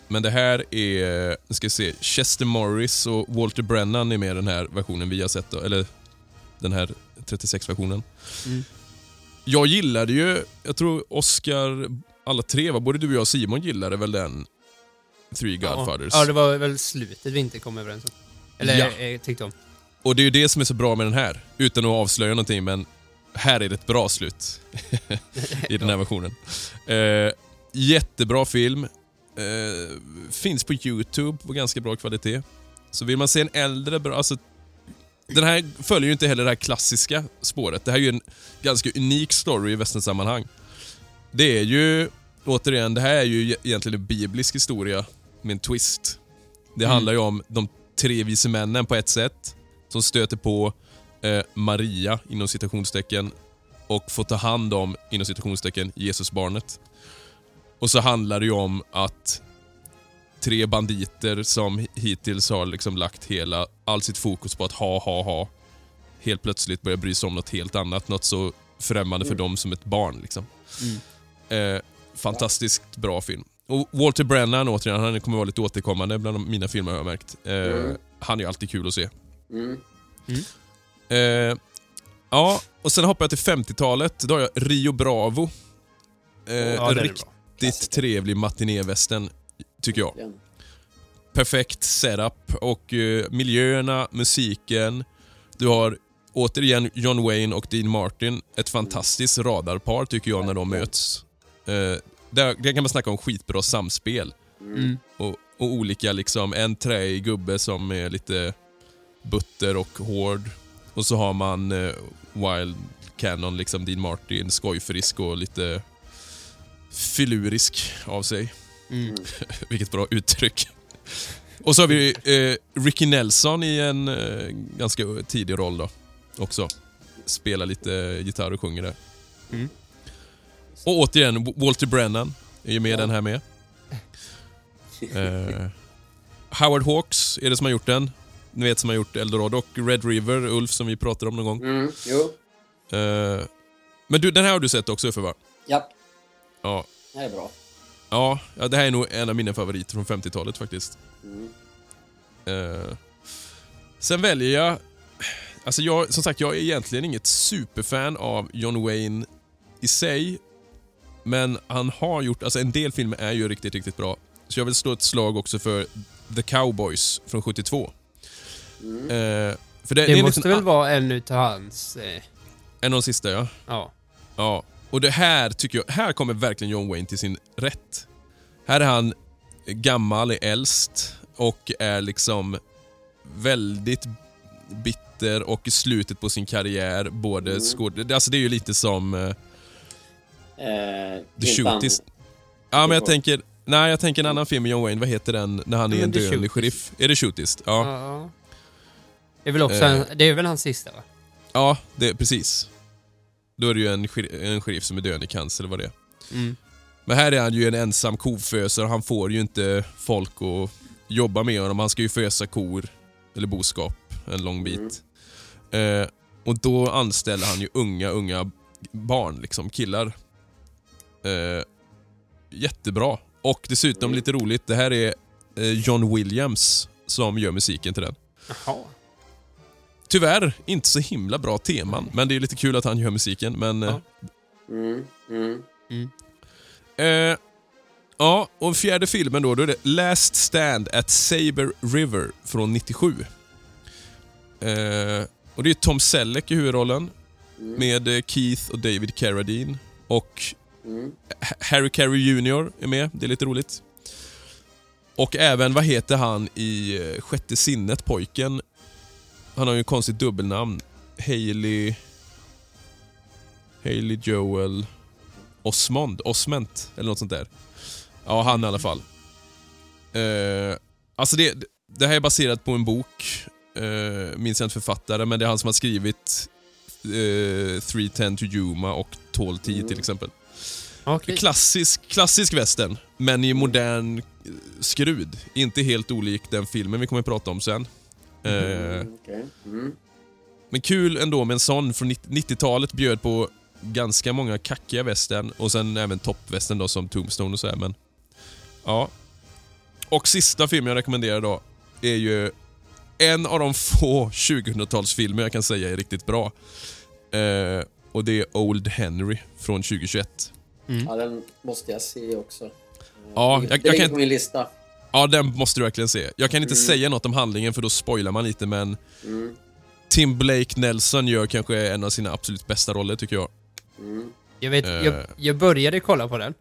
Men det här är, nu ska vi se, Chester Morris och Walter Brennan är med i den här versionen vi har sett, då, eller den här 36-versionen. Mm. Jag gillade ju, jag tror Oscar, alla tre, både du och jag och Simon gillade väl den Three Godfathers. Ja. ja, det var väl slutet vi inte kom överens om. Eller Ja. eh, tyckte om. Och det är ju det som är så bra med den här, utan att avslöja någonting, men här är det ett bra slut [laughs] i den här [laughs] versionen. Eh, jättebra film. Eh, finns på YouTube på ganska bra kvalitet. Så vill man se en äldre, bra, alltså, den här följer ju inte heller det här klassiska spåret. Det här är ju en ganska unik story i västernsammanhang. Det är ju, återigen, det här är ju egentligen en biblisk historia med en twist. Det Mm. handlar ju om de tre vise männen på ett sätt, som stöter på eh, Maria, inom citationstecken, och får ta hand om, inom citationstecken, Jesusbarnet. Och så handlar det ju om att tre banditer som hittills har liksom lagt hela, all sitt fokus på att ha, ha, ha, helt plötsligt börjar bry sig om något helt annat. Något så främmande för dem som ett barn. Liksom. Mm. Eh, fantastiskt bra film. Och Walter Brennan, återigen, han kommer vara lite återkommande bland de- mina filmer har jag märkt. Eh, Mm. Han är alltid kul att se. Mm. Eh, ja, och sen hoppar jag till 50-talet. Då har jag Rio Bravo. Eh, Ja, riktigt trevlig matinévästern, tycker jag. Perfekt setup och eh, miljöerna, musiken. Du har återigen John Wayne och Dean Martin. Ett fantastiskt radarpar tycker jag när de möts. Eh, där, där kan man snacka om skitbra samspel. Mm. Och, och olika liksom, en träig gubbe som är lite butter och hård. Och så har man eh, Wild Cannon, liksom Dean Martin, skojfrisk och lite filurisk av sig. Mm. [laughs] Vilket bra uttryck. Och så har vi eh, Ricky Nelson i en eh, ganska tidig roll då. Också. Spelar lite gitarr och sjunger där. Mm. Och återigen, Walter Brennan är ju med Ja. den här med. Eh, Howard Hawks är det som har gjort den. Ni vet som har gjort Eldorado och Red River, Ulf som vi pratade om någon gång. Mm. Jo. Eh, men du, den här har du sett också Uffe va? Ja. Ja. Det här är bra. Ja, ja, det här är nog en av mina favoriter från 50-talet faktiskt. Mm. Eh, sen väljer jag... Alltså jag, som sagt, jag är egentligen inget superfan av John Wayne i sig. Men han har gjort... Alltså en del filmer är ju riktigt, riktigt bra. Så jag vill slå ett slag också för The Cowboys från 72. Mm. Eh, för det, Det, det är måste liksom, väl vara en utav hans... Eh, En av de sista, ja. ja. Ja, och det här tycker jag, här kommer verkligen John Wayne till sin rätt. Här är han gammal, är äldst och är liksom väldigt bitter och i slutet på sin karriär, både Mm. skåd... Alltså det är ju lite som uh, Eh, The. Shootist. Ja, men jag tänker... Nej, jag tänker en annan film med John Wayne. Vad heter den? När han är en Shootist. sheriff. Är det Shootist? Ja. Ja. Det är väl också Eh. en, det är väl hans sista va? Ja, det, precis. Då är det ju en, en sheriff som är död i cancer, eller vad det är. Mm. Men här är han ju en ensam kofösare. Han får ju inte folk att jobba med honom. Han ska ju fösa kor, eller boskap, en lång bit. Eh, och då anställer han ju unga, unga barn, liksom killar. Eh, jättebra. Och dessutom Mm. lite roligt, det här är eh, John Williams som gör musiken till den. Jaha. Tyvärr inte så himla bra teman, men det är lite kul att han gör musiken. Men, eh, Ja. Mm. Mm. Eh, ja, och fjärde filmen då, då är det Last Stand at Saber River från 97. Eh, och det är Tom Selleck i huvudrollen Mm. med eh, Keith och David Carradine. Och Ha- Harry Carey Jr är med, det är lite roligt. Och även, vad heter han i eh, Sjätte sinnet, pojken? Han har ju en konstigt dubbelnamn. Hailey... Hailey Joel Osmond, Osment eller något sånt där. Ja, han i alla fall. Eh, alltså det, det här är baserat på en bok, eh, minns jag inte författare, men det är han som har skrivit eh, 310 to Yuma och Tall T till exempel. Okej. Klassisk, klassisk western, men i modern skrud. Inte helt olik den filmen vi kommer att prata om sen. Eh, Okej. Mm. men kul ändå med en sån från 90- 90-talet bjöd på ganska många kackiga västern och sen även toppvästern då som Tombstone och så här, men ja. Och sista filmen jag rekommenderar då är ju en av de få 2000-talsfilmer jag kan säga är riktigt bra. Eh, och det är Old Henry från 2021. Ja, den måste jag se också. Ja, jag, det jag ligger kan på min lista. Ja, den måste du verkligen se. Jag kan inte säga något om handlingen för då spoilar man lite men Mm. Tim Blake Nelson gör kanske en av sina absolut bästa roller tycker jag. Mm. Jag vet, Eh. jag, jag började kolla på den.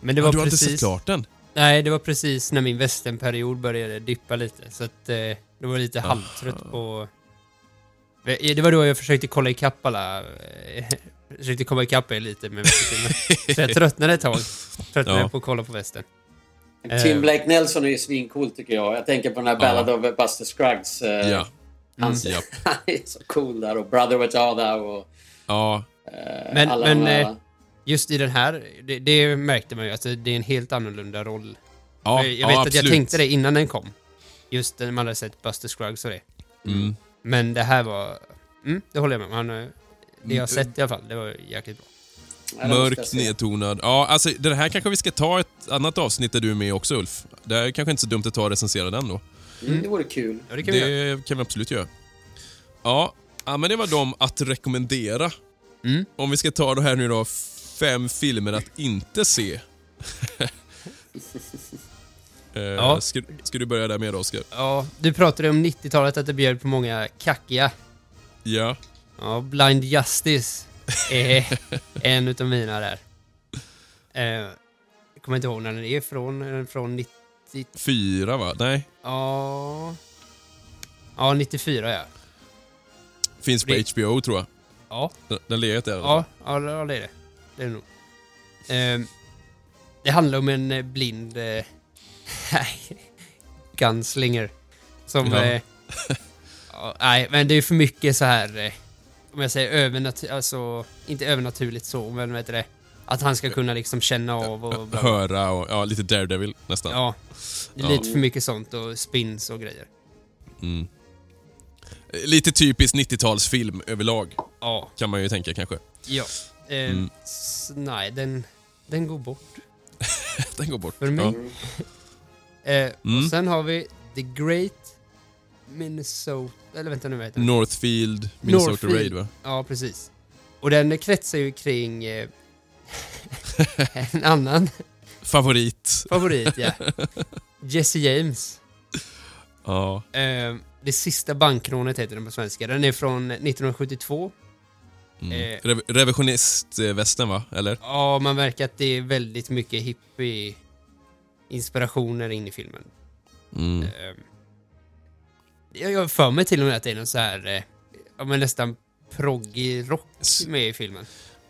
Men det Ja, var du har inte precis... sett klart den? Nej, det var precis när min västernperiod började dippa lite. Så att eh, då var lite halvtrött på... Eh, Det var då jag försökte kolla ikapp alla... Eh, [laughs] försökte komma ikapp er lite med. [laughs] Så jag tröttnade ett tag. Tröttnade Ja. på att kolla på västern. Tim Eh. Blake Nelson är ju svincool tycker jag. Jag tänker på den här Ballad of Buster Scruggs. eh, Ja. Han, Mm, [laughs] han är så cool där. Och Brother Other och Ja, eh, Men- alla men, här. Just i den här, det, det märkte man ju att det är en helt annorlunda roll. ja, jag ja, vet att absolut. jag tänkte det innan den kom. Just när man hade sett Buster Scruggs och det. Mm. Men det här var... Mm, det håller jag med om. Det jag har Mm. sett i alla fall, det var jäkligt bra. Mörk, nedtonad. Ja, alltså den här kanske vi ska ta ett annat avsnitt där du är med också Ulf. Det är kanske inte så dumt att ta och recensera den då. Mm, det vore kul. Ja, det kan vi göra. Det kan vi absolut göra. Ja, ja men det var de att rekommendera. Mm. Om vi ska ta det här nu då, fem filmer att inte se. [laughs] Eh, Ja. ska, ska du börja där med då, Oskar? Ja, du pratade om 90-talet, att det bjöd på många kackiga. Ja. Ja, Blind Justice är en utav mina där. Eh, jag kommer inte ihåg när den är ifrån. Är den från 90... Fyra va? Nej. Ja... Ja, 94 ja. Finns på Det- HBO tror jag. Ja, Den, den legat där. fall. ja, ja, det ja, det är det. Det är det nog. Eh, det handlar om en eh, blind... Eh, [laughs] gunslinger. Som... Ja. Eh, [laughs] ja, nej, men det är för mycket så här... Om jag säger övernaturligt, alltså... Inte övernaturligt så, men heter det? Att han ska kunna liksom känna av och... bla, bla. Höra och ja, lite Daredevil nästan. Ja. Det är Ja. lite för mycket sånt och spins och grejer. Mm. Lite typisk 90-talsfilm överlag, Ja. kan man ju tänka kanske. Ja. Eh, Mm. nej, den, den går bort [laughs] Den går bort. för mig. Ja. Eh, Mm. Och sen har vi The Great Minnesota... Eller vänta nu, vad heter? Northfield, Minnesota Northfield. Raid va? Ja, precis. Och den kretsar ju kring eh, [laughs] en annan Favorit. favorit, ja. [laughs] Jesse James. Ja. Eh, det sista bankrånet heter den på svenska. Den är från 1972. Mm. Eh. Rev Revisionist-västen va? Eller? Ja, man märker att det är väldigt mycket hippie-inspirationer in i filmen. Mm. Eh, jag har för mig till och med att det är någon så här, eh, ja men nästan proggig rock S- med i filmen.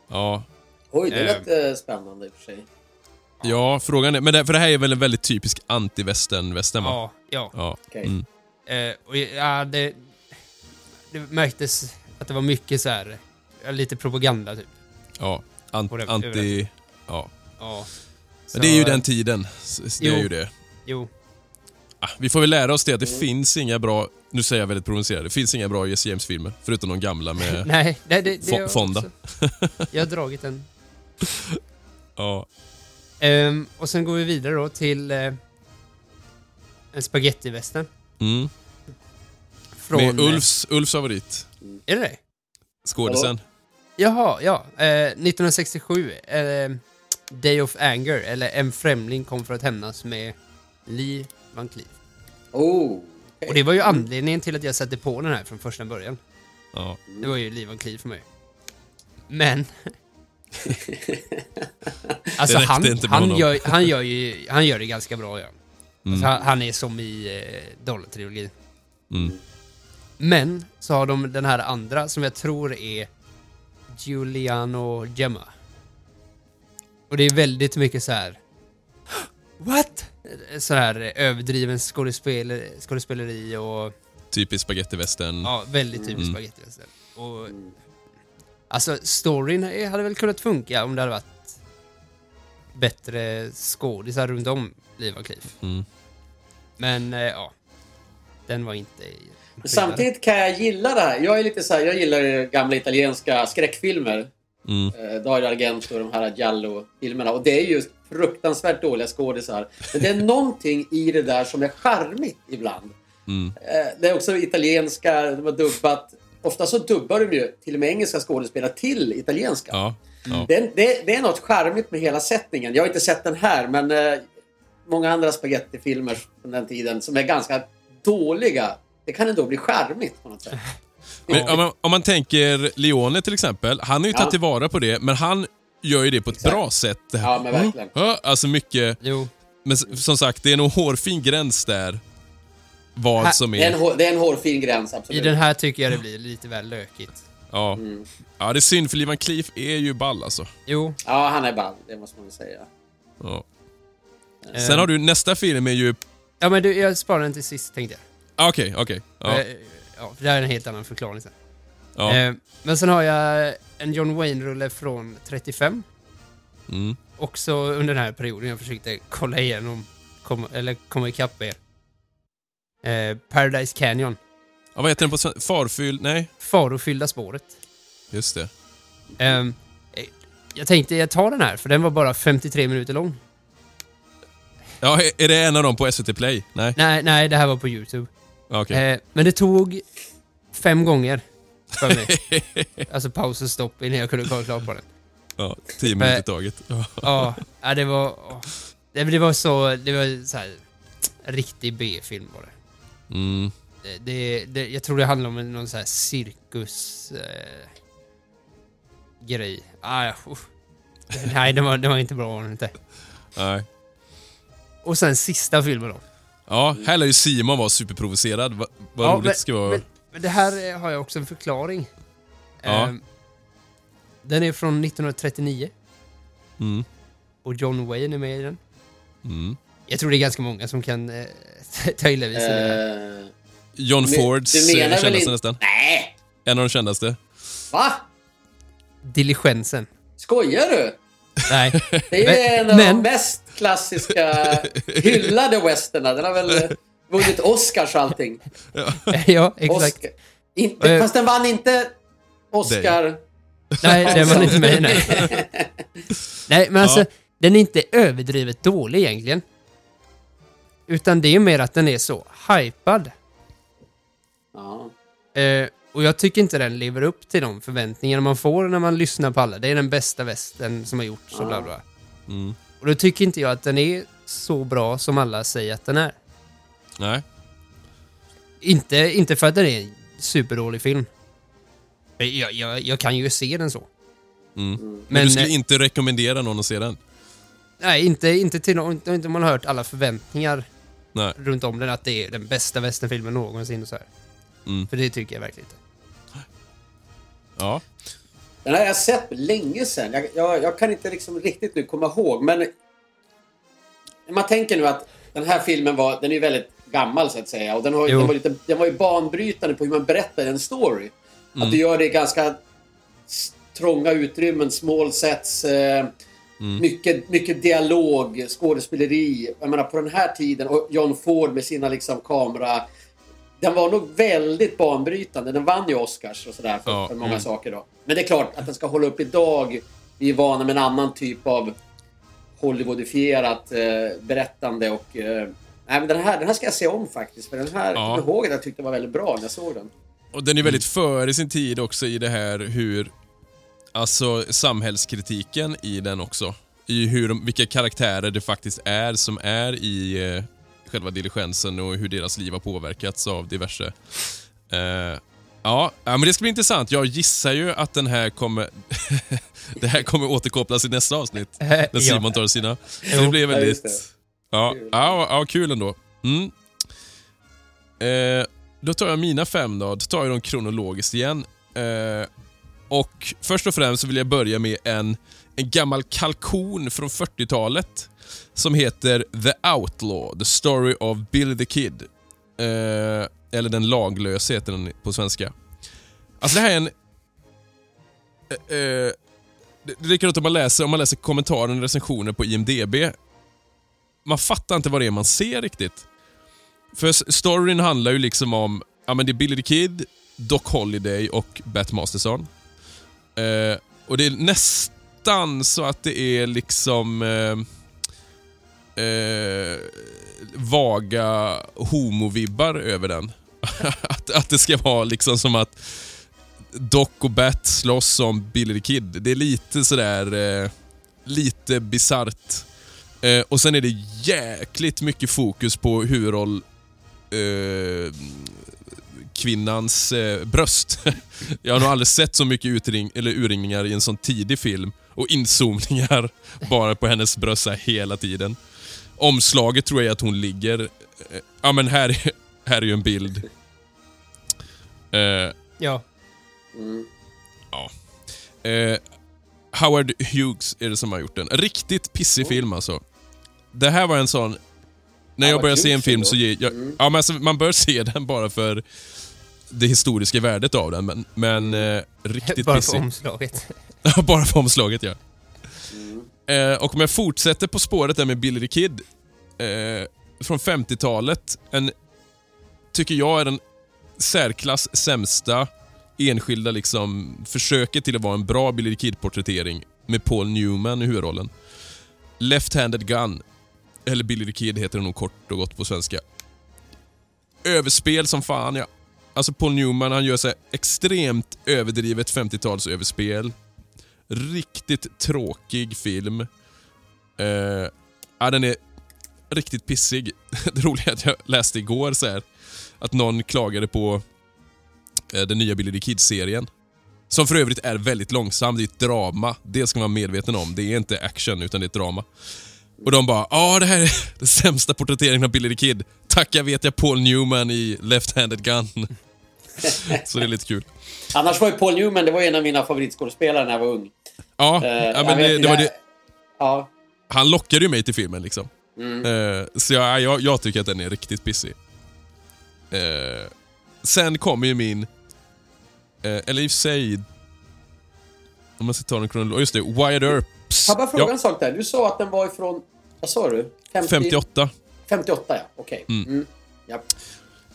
Ja. Oj, det lät eh, spännande i och för sig. Ja, frågan är... Men det, för det här är väl en väldigt typisk anti-västern-västern va? Ja, ja. Ja. Okej. Mm. Eh, och ja, det, det märktes att det var mycket så här, ja, lite propaganda typ. Ja. Ant, det- anti... Ja. Ja. Så, Men det är ju den tiden. S- Det är Jo. ju det. Jo, vi får väl lära oss det att det finns inga bra... Nu säger jag väldigt provocerande. Det finns inga bra Jesse James-filmer. Förutom de gamla med... nej, [laughs] nej det, det Fonda. [laughs] Jag har dragit den. ja. Ehm, och sen går vi vidare då till eh, en spagettivästern. Mm. Från... Med Ulfs, Ulfs favorit. eh, Är det det? Skådisen. Jaha, ja. Eh, 1967. Eh, Day of Anger, eller En främling kom för att hämnas med Lee Van Cleef. Oh, Och det var ju anledningen till att jag satte på den här från första början. Ja. Det var ju Lee Van Cleef för mig. Men, [laughs] Alltså han, han, honom. gör, han, gör ju, han gör det ganska bra. Ja. Mm. Alltså, han, han är som i eh, Dollar-trilogin. Mm. Men så har de den här andra som jag tror är Giuliano Gemma. Och det är väldigt mycket så här. [gasps] What? Så här eh, överdriven skådespel, skådespeleri och Typisk spagettivästern. ja, väldigt typiskt Mm. spagettivästern. Och alltså storyn hade väl kunnat funka om det hade varit bättre skådisar runt om Liv och Cliff. Mm. Men eh, ja, den var inte... Men samtidigt kan jag gilla det här. Jag är lite så här, jag gillar gamla italienska skräckfilmer. Mm. Eh, Dario Argento och de här Giallo-filmerna. Och det är ju fruktansvärt dåliga skådisar. Men det är någonting i det där som är charmigt ibland. Mm. Eh, Det är också italienska, de har dubbat. Ofta så dubbar de ju till och med engelska skådespelare till italienska. Ja. Ja. Det, är- det, det är något charmigt med hela sättningen. Jag har inte sett den här, men eh, många andra spagettifilmer från den tiden som är ganska dåliga. Det kan ändå bli charmigt på något sätt. [laughs] Men om, man, om man tänker Leone till exempel, han har ju Ja. tagit tillvara på det, men han gör ju det på ett Exakt. bra sätt. Det här. Ja, men verkligen. Ja, Alltså mycket, Jo, men som sagt, det är nog hårfin gräns där. Vad Här- som Det är, en, är... hår- det är en hårfin gräns, i absolut. den här tycker jag det blir lite väl lökigt. Ja. Mm. ja, det är synd för Livan Cleef är ju ball alltså. Jo, Ja, han är ball. Det måste man väl säga. Ja. Eh. Sen har du nästa film är ju... ja men du, jag sparar den till sist tänkte jag. ah, Okej, okej. Ja. Eh, ja, för det här är en helt annan förklaring sen. Ja. Eh, men sen har jag en John Wayne-rulle från 35. Mm. Också under den här perioden jag försökte kolla igenom, komma, eller komma ikapp er. Eh, Paradise Canyon. ja. Vad heter den på sven- Farfylld? Nej, Farofyllda spåret. just det. Ehm, eh, jag tänkte jag tar den här, för den var bara 53 minuter lång. Ja, är- det en av dem på SVT Play? Nej? Nej, nej, det här var på YouTube. Okej. Eh, men det tog fem gånger för mig. [laughs] alltså paus och stopp innan jag kunde kolla klart på den. Ja, tio minuter i taget. [laughs] Ja. Ja, det var... åh. Det, det var så... Det var så här... Riktig B-film var det. Mm. Det, det, det. Jag tror det handlar om någon så här cirkus... Eh, grej. Ah, usch. [laughs] Nej, det var, det var inte bra var det inte. Nej. Och sen sista filmen då. Ja, här lär ju Simon vara superprovocerad. Va, vad Ja, roligt det ska vara. Men, men det här eh, har jag också en förklaring. Ja. Ehm, den är från 1939 Mm. och John Wayne är med i den. Mm. Jag tror det är ganska många som kan eh, [laughs] ta illa vid sig. Eh, John Fords eh, kändaste inte- nästan. nej! En av de kändaste. Va? Diligensen. Skojar du? Nej. Det är Men- en av men- de mest klassiska hyllade westerna. Den har väl eh, [laughs] vunnit Oscars och allting. [laughs] ja, exakt. Oscar. Inte, Eh. fast den vann inte Oscar. Nej, den var inte med. Nej, [laughs] nej men alltså, Ja. den är inte överdrivet dålig egentligen. Utan det är mer att den är så hypad. Ja. Eh, och jag tycker inte den lever upp till de förväntningar man får när man lyssnar på alla. Det är den bästa västen som har gjorts och bla bla. Mm. Och då tycker inte jag att den är så bra som alla säger att den är. Nej. Inte, inte för att den är en superdålig film. Jag, jag, jag kan ju se den så. Mm. Men, Men, du skulle eh, inte rekommendera någon att se den? Nej, inte, inte till någon, inte om man har hört alla förväntningar Nej. runt om den att det är den bästa västernfilmen någonsin och så här. Mm. För det tycker jag verkligen inte. Ja. Den har jag sett länge sedan. Jag, jag, jag kan inte liksom riktigt nu komma ihåg, men... Man tänker nu att den här filmen var, den är väldigt gammal så att säga. Och den, har, den, var, lite, den var ju banbrytande på hur man berättar en story. Att du gör det i ganska trånga utrymmen, small sets, eh, mycket, mycket dialog, skådespeleri. Jag menar på den här tiden och John Ford med sina liksom kamera... Den var nog väldigt banbrytande. Den vann ju Oscars och sådär för, Ja, för många mm. saker då. Men det är klart att den ska hålla upp idag. Vi är vana med en annan typ av Hollywoodifierat eh, berättande och... Eh, nej, men den här, den här ska jag se om faktiskt. För den här, Ja. jag kommer ihåg att jag tyckte var väldigt bra när jag såg den. Och den är väldigt före sin tid också i det här hur... Alltså samhällskritiken i den också. I hur de, vilka karaktärer det faktiskt är som är i eh, själva diligensen och hur deras liv har påverkats av diverse. Eh, Ja, ja, men det ska bli intressant. Jag gissar ju att den här kommer... [laughs] det här kommer återkopplas i nästa avsnitt. När Simon tar sina. Så det blir väldigt... Ja, ja, ja, kul ändå. Mm. Eh, då tar jag mina fem då. Då tar jag dem kronologiskt igen. Eh, och först och främst vill jag börja med en, en gammal kalkon från 40-talet som heter The Outlaw, The Story of Billy the Kid. Eh, eller Den laglöse heter den på svenska. Alltså det här är en... Eh, eh, det likadant om man läser, om man läser kommentarer och recensioner på IMDB. Man fattar inte vad det är man ser riktigt. För storyn handlar ju liksom om, ja men det är Billy the Kid, Doc Holiday och Bat Masterson. Eh, och det är nästan så att det är liksom eh, eh, vaga homovibbar över den. [laughs] att, att det ska vara liksom som att Doc och Bat slåss om Billy the Kid. Det är lite sådär, eh, lite bisarrt. Eh, och sen är det jäkligt mycket fokus på huvudroll eh, kvinnans eh, bröst. [laughs] Jag har nog aldrig sett så mycket utring, eller urringningar i en sån tidig film. Och inzoomningar [laughs] bara på hennes bröst hela tiden. Omslaget tror jag är att hon ligger... eh, Ja men här, är- [laughs] här är ju en bild. Eh, Ja. Mm. Eh, Howard Hughes är det som har gjort den. Riktigt pissig film alltså. Det här var en sån... När jag börjar se en film så ger jag... Mm. Ja, men alltså, man bör [laughs] se den bara för det historiska värdet av den, men, men eh, riktigt Bara pissig. omslaget. [laughs] Ja, bara för omslaget ja. Mm. Eh, och om jag fortsätter på spåret där med Billy the Kid. Eh, från 50-talet. En, tycker jag är den särklass sämsta enskilda liksom försöket till att vara en bra Billy the Kid-porträttering med Paul Newman i huvudrollen. Left-handed Gun. Eller Billy the Kid heter det nog kort och gott på svenska. Överspel som fan ja. Alltså Paul Newman han gör sig extremt överdrivet 50-tals överspel. Riktigt tråkig film. Eh, ja, den är riktigt pissig. [laughs] Det roliga är att jag läste igår så här, att någon klagade på eh, den nya Billy the Kid-serien. Som för övrigt är väldigt långsam. Det är ett drama. Det ska man vara medveten om. Det är inte action, utan det är ett drama. Och de bara ja det här är [laughs] den sämsta porträtteringen av Billy the Kid. Tacka vet jag Paul Newman i Left-Handed Gun. [laughs] Så det är lite kul. Annars var ju Paul Newman, det var en av mina favoritskådespelare när jag var ung. Ja, Eh, ja men det, det var det. Ja. Han lockade ju mig till filmen liksom. Mm. Eh, så jag, jag, jag tycker att den är riktigt pissig. Eh, sen kommer ju min... Eller i och för sig... Om man ska ta den kronologiskt. Just det, Wyatt Earps. Får jag bara fråga Ja, en sak där? Du sa att den var ifrån... Vad sa du? 50, 58. 58 ja, okej. Mm. Ja.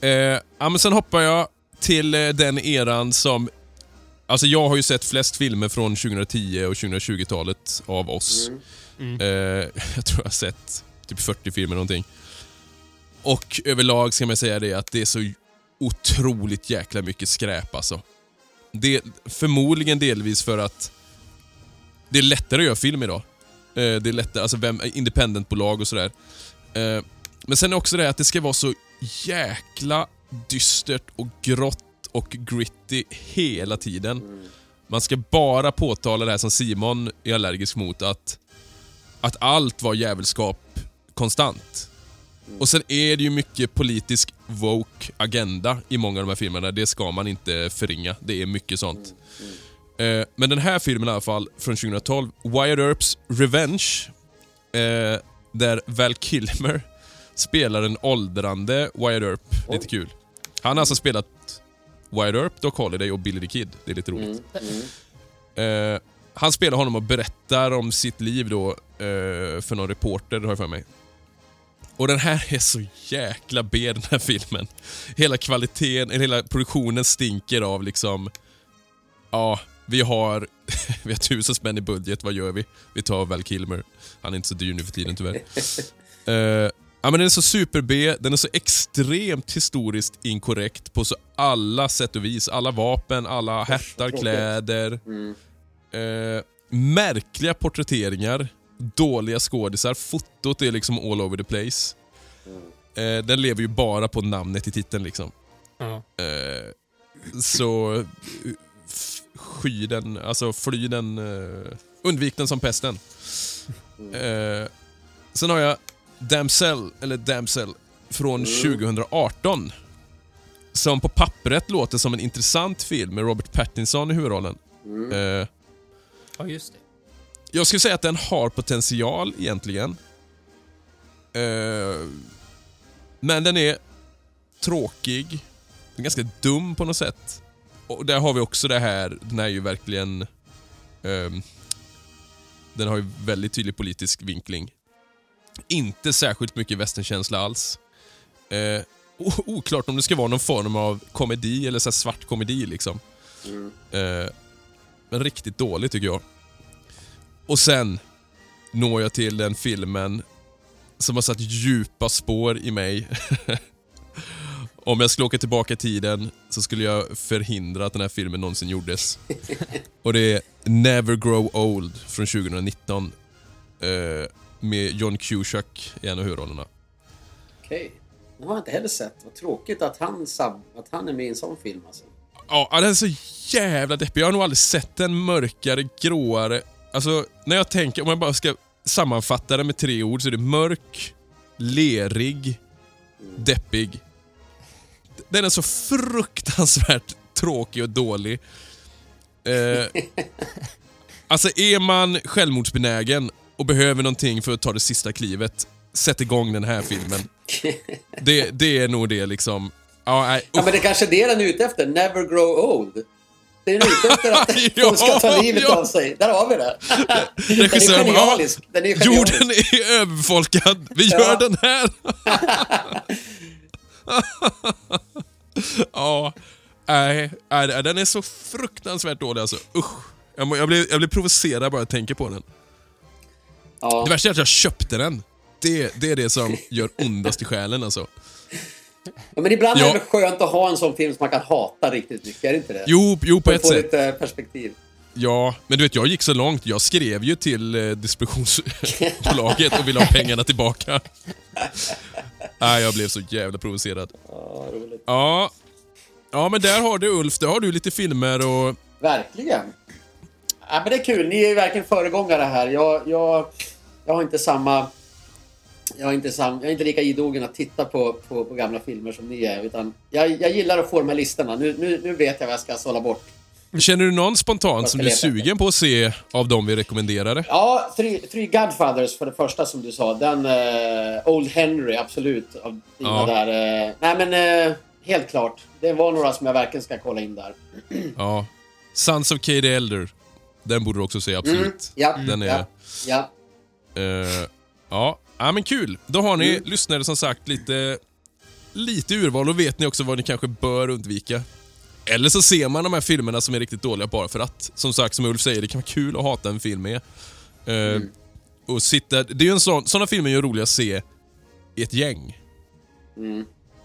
Eh, ja, men sen hoppar jag till eh, den eran som... Alltså jag har ju sett flest filmer från 2010 och 2020-talet av oss. Mm. Eh, [laughs] jag tror jag har sett typ 40 filmer någonting. Och överlag ska man säga det att det är så otroligt jäkla mycket skräp alltså. Det, förmodligen delvis för att det är lättare att göra film idag. Eh, det är lättare, alltså vem, independentbolag och sådär. Eh, men sen är också det här att det ska vara så jäkla dystert och grått och gritty hela tiden. Man ska bara påtala det här som Simon är allergisk mot, att, att allt var jävelskap konstant. Och sen är det ju mycket politisk woke agenda i många av de här filmerna. Det ska man inte förringa. Det är mycket sånt. Eh, men den här filmen i alla fall, från 2012, Wyatt Earps Revenge, eh, där Val Kilmer spelar en åldrande Wyatt Earp. Lite Oj. kul. Han har alltså spelat Wyatt Earp, Doc Holliday och Billy the Kid. Det är lite roligt. Mm. Mm. Eh, han spelar honom och berättar om sitt liv då eh, för någon reporter, har jag för mig. Och den här är så jäkla B den här filmen. Hela kvaliteten, hela produktionen stinker av liksom... Ja, vi har, [laughs] vi har tusen spänn i budget, vad gör vi? Vi tar Val Kilmer. Han är inte så dyr nu för tiden tyvärr. [laughs] Eh, ja, men den är så super-B, den är så extremt historiskt inkorrekt på så alla sätt och vis. Alla vapen, alla hattar, kläder. Mm. Eh, märkliga porträtteringar, dåliga skådisar, fotot är liksom all over the place. Eh, den lever ju bara på namnet i titeln liksom. Eh, så sky den, alltså fly den, eh, undvik den som pesten. Eh, sen har jag Damsel, eller Damsel, från 2018. Som på pappret låter som en intressant film med Robert Pattinson i huvudrollen. Eh, Ja, just det. jag skulle säga att den har potential egentligen. Eh, men den är tråkig. Den är ganska dum på något sätt. Och där har vi också det här, den är ju verkligen... ehm, den har ju väldigt tydlig politisk vinkling. Inte särskilt mycket västernkänsla alls. O- oklart om det ska vara någon form av komedi eller så svart komedi liksom. Eh, men riktigt dålig tycker jag. Och sen når jag till den filmen som har satt djupa spår i mig. [laughs] Om jag skulle åka tillbaka i tiden så skulle jag förhindra att den här filmen någonsin gjordes. Och det är Never Grow Old från 2019. Eh, med John Cusack i en av huvudrollerna. Okej. Den har jag inte heller sett. Vad tråkigt att han, att han är med i en sån film alltså. Ja, den är så jävla deppig. Jag har nog aldrig sett en mörkare, gråare... Alltså, när jag tänker, om jag bara ska sammanfatta den med tre ord så är det mörk, lerig, deppig. Den är så fruktansvärt tråkig och dålig. Eh, alltså, är man självmordsbenägen och behöver någonting för att ta det sista klivet, sätt igång den här filmen. [laughs] Det, det är nog det liksom. Ja, nej, Ja, men det kanske är det den är ute efter. Never grow old. Det är den ute efter att [laughs] folk ska ta Ja, livet ja. av sig. Där har vi det. [laughs] Den är Regissören genialisk. Den är "Ja, genialisk. Jorden är överbefolkad, vi Ja. gör den här! [laughs] ja, nej, nej, den är så fruktansvärt dålig alltså. Usch. Jag, jag, blir, jag blir provocerad bara jag tänker på den. Ja. Det värsta är att jag köpte den. Det, det är det som gör ondast i själen alltså. Ja, men ibland är Ja. det väl skönt att ha en sån film som man kan hata riktigt mycket, är det inte det? Jo, jo på ett sätt. lite perspektiv. Ja, men du vet jag gick så långt. Jag skrev ju till eh, distributionsbolaget och ville ha pengarna tillbaka. Nej, jag blev så jävla provocerad. Ja, roligt. Ja, ja men där har du Ulf, där har du lite filmer och... Verkligen. Ja, men det är kul. Ni är ju verkligen föregångare här. Jag, jag, jag har inte samma... Jag är inte, sam, jag är inte lika idogen att titta på, på, på gamla filmer som ni är. Utan jag, jag gillar att få de här listorna. Nu, nu, nu vet jag vad jag ska sålla bort. Känner du någon spontant som du är sugen på att se av de vi rekommenderade? Ja, Three, Three Godfathers för det första som du sa. Den eh, Old Henry, absolut. Av Ja. där. eh, nej men, eh, helt klart. Det var några som jag verkligen ska kolla in där. [clears throat] Ja. Sons of Katie Elder. Den borde du också se, absolut. Mm, ja, Den är... ja, ja. ja. ja, men kul. Då har ni lyssnare som sagt lite, lite urval och vet ni också vad ni kanske bör undvika. Eller så ser man de här filmerna som är riktigt dåliga bara för att. Som sagt, som Ulf säger, det kan vara kul att hata en film med. Eh, Och sitta, det är en sån, såna filmer är ju roliga att se i ett gäng.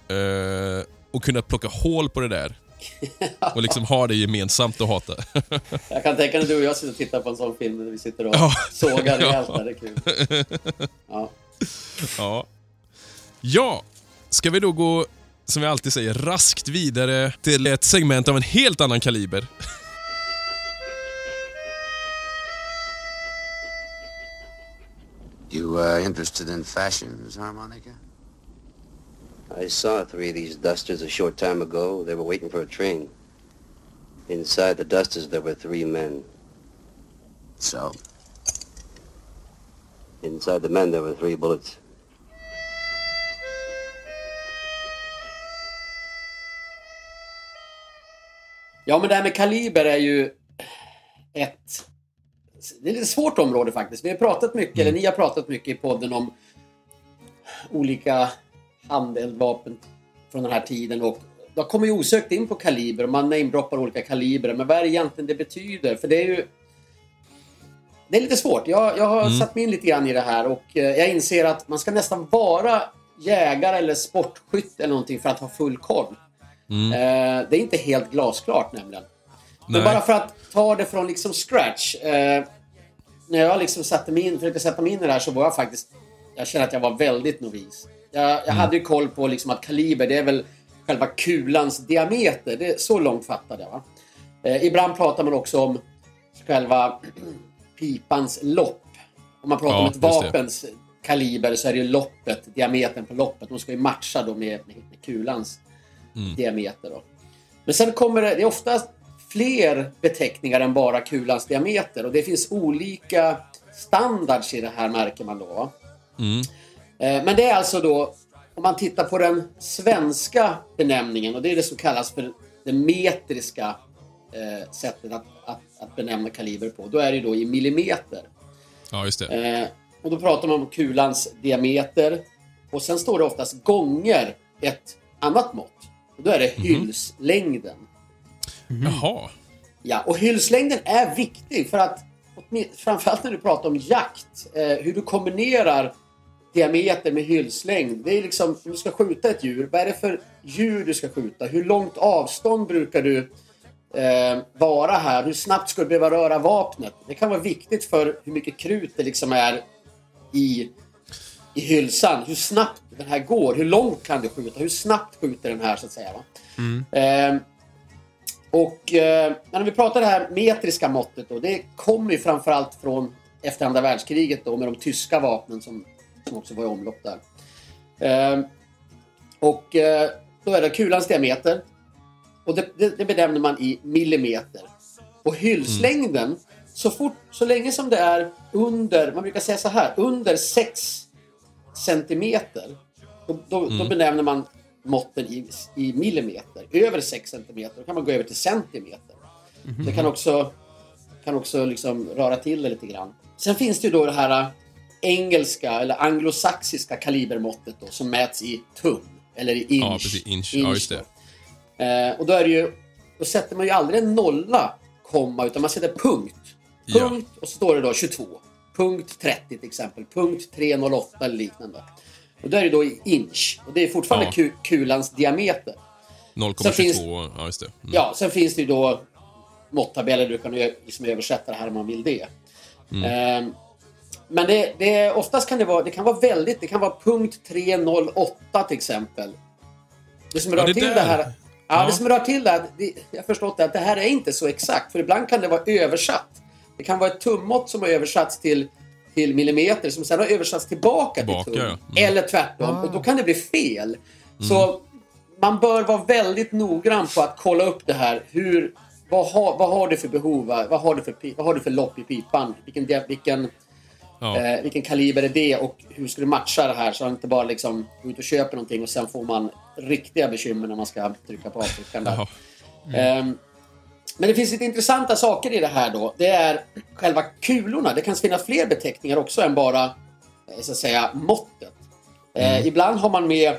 Eh, och kunna plocka hål på det där. [laughs] Och liksom ha det gemensamt att hata. [laughs] Jag kan tänka mig att du och jag sitter och tittar på en sån film där vi sitter och Ja. sågar rejält [laughs] Ja. Det är kul. Ja. Ja. Ja, ska vi då gå, som vi alltid säger, raskt vidare till ett segment av en helt annan kaliber. You uh, interested in fashions, harmonica? I saw three of these dusters a short time ago. They were waiting for a train. Inside the dusters, there were three men. So, Inside the men, there were three bullets. Ja, men det här med kaliber är ju ett... Det är ett lite svårt område faktiskt. Vi har pratat mycket, eller ni har pratat mycket i podden om olika handeldvapen från den här tiden och då kommer ju osökt in på kaliber och man namedroppar olika kalibrer. Men vad är det egentligen det betyder? För det är ju... Det är lite svårt. Jag, jag har satt mig in lite grann i det här och eh, jag inser att man ska nästan vara jägare eller sportskytt eller någonting för att ha full koll. Eh, det är inte helt glasklart nämligen. Men Nej. bara för att ta det från liksom scratch. Eh, när jag liksom satte mig in, försökte sätta mig in i det här så var jag faktiskt... Jag känner att jag var väldigt novis. Jag, jag hade ju koll på liksom att kaliber, det är väl själva kulans diameter. Det är så långt fattade jag. Eh, ibland pratar man också om själva [clears throat] pipans lopp. Om man pratar Ja, om ett just det. vapens kaliber så är det ju loppet, diametern på loppet. De ska ju matcha då med, med, med kulans Mm. diameter. Då. Men sen kommer det, det är ofta fler beteckningar än bara kulans diameter och det finns olika standards i det här märker man då. Mm. Eh, Men det är alltså då, om man tittar på den svenska benämningen och det är det som kallas för det metriska eh, sättet att, att, att benämna kaliber på. Då är det då i millimeter. Ja, just det. Eh, och då pratar man om kulans diameter och sen står det oftast gånger ett annat mått. Då är det hylslängden. Jaha. Ja, och hylslängden är viktig för att framförallt när du pratar om jakt, eh, hur du kombinerar diameter med hylslängd. Det är liksom, om du ska skjuta ett djur, vad är det för djur du ska skjuta? Hur långt avstånd brukar du eh, vara här? Hur snabbt ska du behöva röra vapnet? Det kan vara viktigt för hur mycket krut det liksom är i, i hylsan. Hur snabbt den här går. Hur långt kan du skjuta? Hur snabbt skjuter den här så att säga. Va? Eh, och eh, när vi pratar det här metriska måttet då, det kommer ju framförallt från efter andra världskriget då med de tyska vapnen som, som också var i omlopp där. Eh, och eh, då är det kulans diameter. Och det, det, det benämner man i millimeter. Och hylslängden, så fort, så länge som det är under, man brukar säga så här, under 6 centimeter, då, då, då benämner man måtten i, i millimeter. Över 6 centimeter, då kan man gå över till centimeter. Det kan också, kan också liksom röra till det lite grann. Sen finns det ju då det här äh, engelska eller anglosaxiska kalibermåttet då, som mäts i tum. Eller i inch. Ja, precis. Inch. Ja, just då. det. Eh, och då är det ju, då sätter man ju aldrig en nolla, komma, utan man sätter punkt. Ja. Punkt och så står det då 22. Punkt 30 till exempel. Punkt 308 eller liknande. Och då är det då i inch. Och det är fortfarande Ja. ku, kulans diameter. Sen finns- 0,22. Ja, just det. Mm. Ja, sen finns det ju då måttabeller du kan ju liksom översätta det här om man vill det. Ehm, men det, det, oftast kan det vara, det kan vara väldigt, det kan vara punkt 308 till exempel. Det som Ja, rör det till där. det här, ja, Ja. det som rör till det, här, det, jag har förstått det, att det här är inte så exakt. För ibland kan det vara översatt. Det kan vara ett tummått som har översatts till, till millimeter som sedan har översatts tillbaka, Tillbaka, till tum. ja. Mm. Eller tvärtom. Och då kan det bli fel. Så man bör vara väldigt noggrann på att kolla upp det här. Hur, vad, har, vad har du för behov? va? Vad har du för, vad har du för lopp i pipan? Vilken, vilken, Ja. eh, vilken kaliber är det? Och hur ska du matcha det här? Så att inte bara liksom gå ut och köper någonting och sen får man riktiga bekymmer när man ska trycka på avtryckaren. där. Jaha. Ehm, men det finns lite intressanta saker i det här då. Det är själva kulorna. Det kan finnas fler beteckningar också än bara eh, så att säga måttet. Eh, Mm. ibland har man med,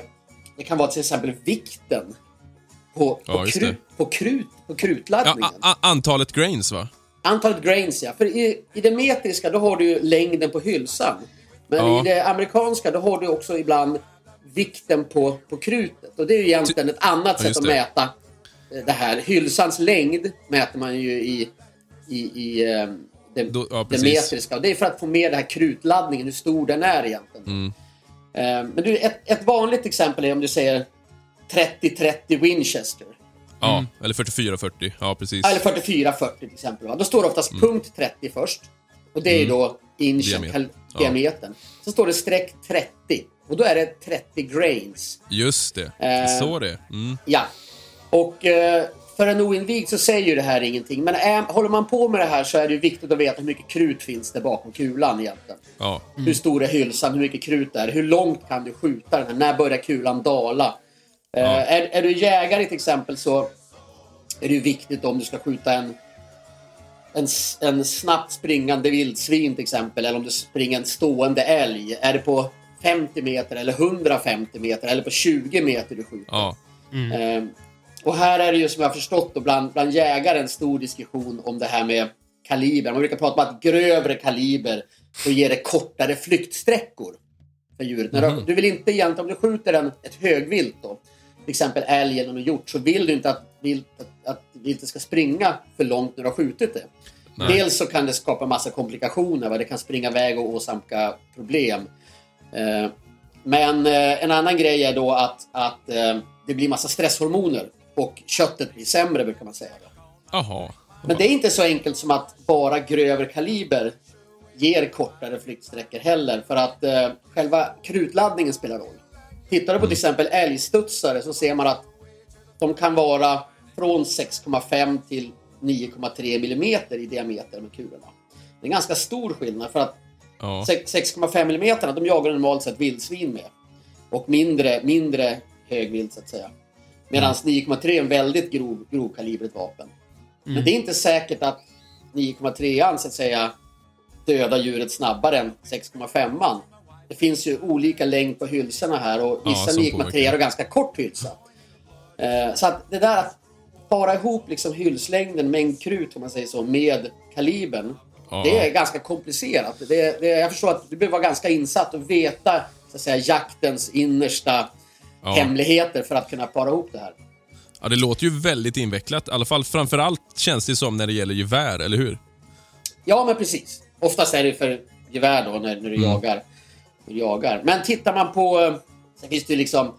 det kan vara till exempel vikten på, på, Ja, krut, på, krut, på Ja, krutladdningen. a- a- antalet grains, va? Antalet grains ja. För i, i det metriska då har du ju längden på hylsan. Men Ja. i det amerikanska då har du också ibland vikten på, på krutet. Och det är ju egentligen ett annat Ja, sätt att mäta det här. Hylsans längd mäter man ju i, i, i eh, det, Då- ja, det metriska. Och det är för att få med den här krutladdningen, hur stor den är egentligen. Mm. Eh, Men du, ett, ett vanligt exempel är om du säger 30-30 Winchester. Ja, eller 44-40. Ja, precis. Eller 44-40 till exempel. Va? Då står det oftast punkt 30 först. Och det är ju då inchen, Mm. Diameter. kal- Ja. diametern. Så står det streck 30. Och då är det 30 grains. Just det. Eh. Så det. Mm. Ja. Och eh, för en oinvigd så säger ju det här ingenting. Men är, håller man på med det här så är det ju viktigt att veta hur mycket krut finns det bakom kulan egentligen. Ja. Hur stor är hylsan? Hur mycket krut är det? Hur långt kan du skjuta den här? När börjar kulan dala? Eh, är, är du jägare till exempel så är det ju viktigt om du ska skjuta en, en, en snabbt springande vildsvin till exempel eller om du springer en stående älg. Är det på 50 meter eller 150 meter eller på 20 meter du skjuter? Ja. Eh, och här är det ju som jag har förstått då, bland, bland jägare en stor diskussion om det här med kaliber. Man brukar prata om att grövre kaliber då ger det kortare flyktsträckor för djuret. När du, du vill inte egentligen, om du skjuter en, ett högvilt då, till exempel älg eller hjort, så vill du inte att, vilt, att, att viltet ska springa för långt när du har skjutit det. Nej. Dels så kan det skapa massa komplikationer, va? det kan springa iväg och åsamka problem. Eh, men eh, en annan grej är då att, att eh, det blir massa stresshormoner och köttet blir sämre brukar man säga. Jaha. Men det är inte så enkelt som att bara grövre kaliber ger kortare flyktsträckor heller. För att eh, själva krutladdningen spelar roll. Tittar du på till exempel älgstudsare så ser man att de kan vara från 6,5 till 9,3 millimeter i diameter med kulorna. Det är en ganska stor skillnad för att Ja. 6,5 millimeterna de jagar normalt sett vildsvin med. Och mindre, mindre högvilt så att säga. Medan 9,3 är en väldigt grov, grovkalibrigt vapen. Men det är inte säkert att 9,3 så att säga dödar djuret snabbare än 6,5. Det finns ju olika längd på hylsorna här och Ja, vissa som 9,3 påverkar. har ganska kort hylsa. Eh, så att det där att para ihop liksom hylslängden, mängd krut om man säger så, med kalibern. Ja. Det är ganska komplicerat. Det, det, jag förstår att du behöver vara ganska insatt och veta så att säga, jaktens innersta Ja. hemligheter för att kunna para ihop det här. Ja, det låter ju väldigt invecklat. I alla fall framförallt känns det som när det gäller gevär, eller hur? Ja, men precis. Oftast är det för gevär då när, när du Mm. jagar. När du jagar. Men tittar man på... eh, Sen finns det liksom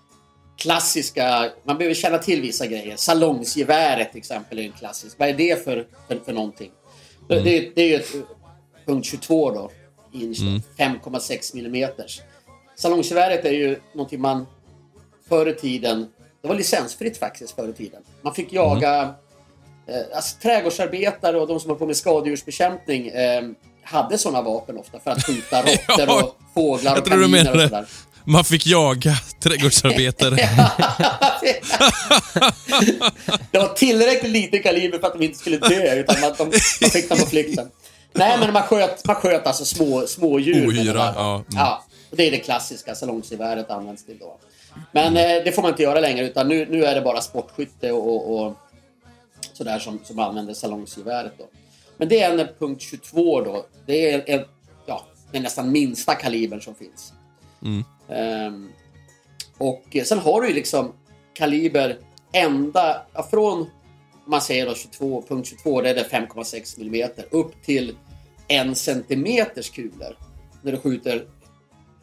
klassiska... Man behöver känna till vissa grejer. Salongsgeväret till exempel är en klassisk. Vad är det för, för, för någonting? Det- Mm. Det, det är ju ett, eh, punkt 22 då. Inch, 5,6 millimeters. Salongsgeväret är ju någonting man förr i tiden... Det var licensfritt faktiskt förr i tiden. Man fick jaga... Eh, alltså, trädgårdsarbetare och de som håller på med skadedjursbekämpning eh, hade sådana vapen ofta för att skjuta [laughs] råttor Ja, och fåglar och kaniner och sådär. man fick jaga trädgårdsarbetare. [laughs] det var tillräckligt lite kaliber för att de inte skulle dö, utan man, de, man fick dem på flykten. Nej, men man sköt, man sköt alltså små, små djur. Ohyra, ja, mm. ja. Och det är det klassiska salongsgeväret används till då. Men eh, det får man inte göra längre, utan nu, nu är det bara sportskytte och, och sådär som, som använder salongsgeväret då. Men det är en punkt 22 då. Det är en, ja, den nästan minsta kalibern som finns. Ehm, och sen har du ju liksom kaliber ända ja, från, man säger då 22, punkt 22, det är det 5,6 millimeter, upp till en centimeters kulor. När du skjuter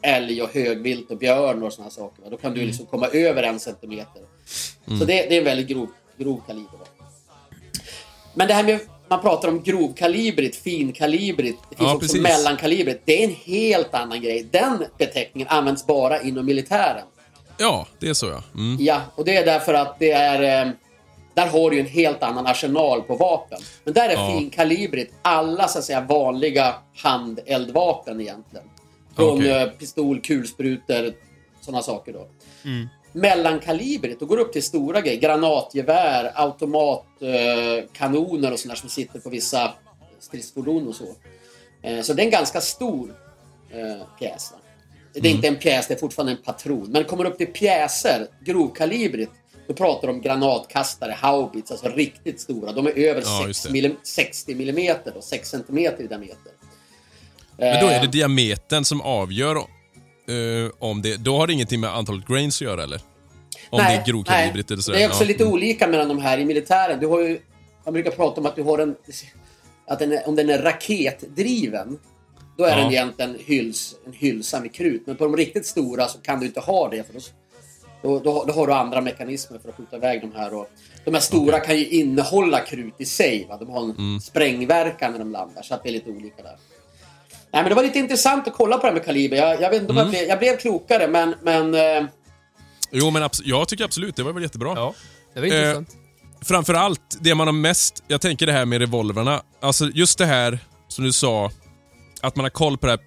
älg och högvilt och björn och sådana saker. va. Då kan du liksom komma över en centimeter. Så det, det är en väldigt grov, grov kaliber. Men det här med, man pratar om grovkalibrigt, finkalibrigt, det finns Ja, också precis. mellankalibrigt. Det är en helt annan grej. Den beteckningen används bara inom militären. Ja, det är så ja. Mm. Ja, och det är därför att det är... Eh, där har du en helt annan arsenal på vapen. Men där är Ja. finkalibrigt alla så att säga vanliga handeldvapen egentligen. Från Okej. eh, pistol, kulsprutor, sådana saker då. Mellankalibrigt, då går det upp till stora grejer. Granatgevär, automatkanoner eh, och sådana som sitter på vissa stridsfordon och så. Eh, så det är en ganska stor pjäs. Det är inte en pjäs, det är fortfarande en patron. Men kommer upp till pjäser, grovkalibrigt, då pratar de om granatkastare, haubits, alltså riktigt stora. De är över Ja, just 6 det. millim- 60 millimeter, då, 6 centimeter i diameter. Men då är det Eh, diametern som avgör eh, om det... Då har det ingenting med antalet grains att göra, eller? Om det är grovkalibrigt nej. eller sådär. Det är också ja. lite Mm. olika mellan de här i militären. Du har ju, man brukar prata om att du har en... Att den är, om den är raketdriven, då är Ja. den egentligen hyls, en hylsa med krut. Men på de riktigt stora så kan du inte ha det. För då, då, då, då har du andra mekanismer för att skjuta iväg de här. Och, de här stora kan ju innehålla krut i sig. Va? De har en Mm. sprängverkan när de landar. Så att det är lite olika där. Nej, men det var lite intressant att kolla på det här med kaliber. Jag, jag vet inte om Mm. jag, blev, jag blev klokare, men... men eh, Jo, men jag tycker absolut det var väl jättebra. Ja, det var Eh, intressant. Framförallt det man har mest... Jag tänker det här med revolverna. Alltså just det här som du sa, att man har koll på det här.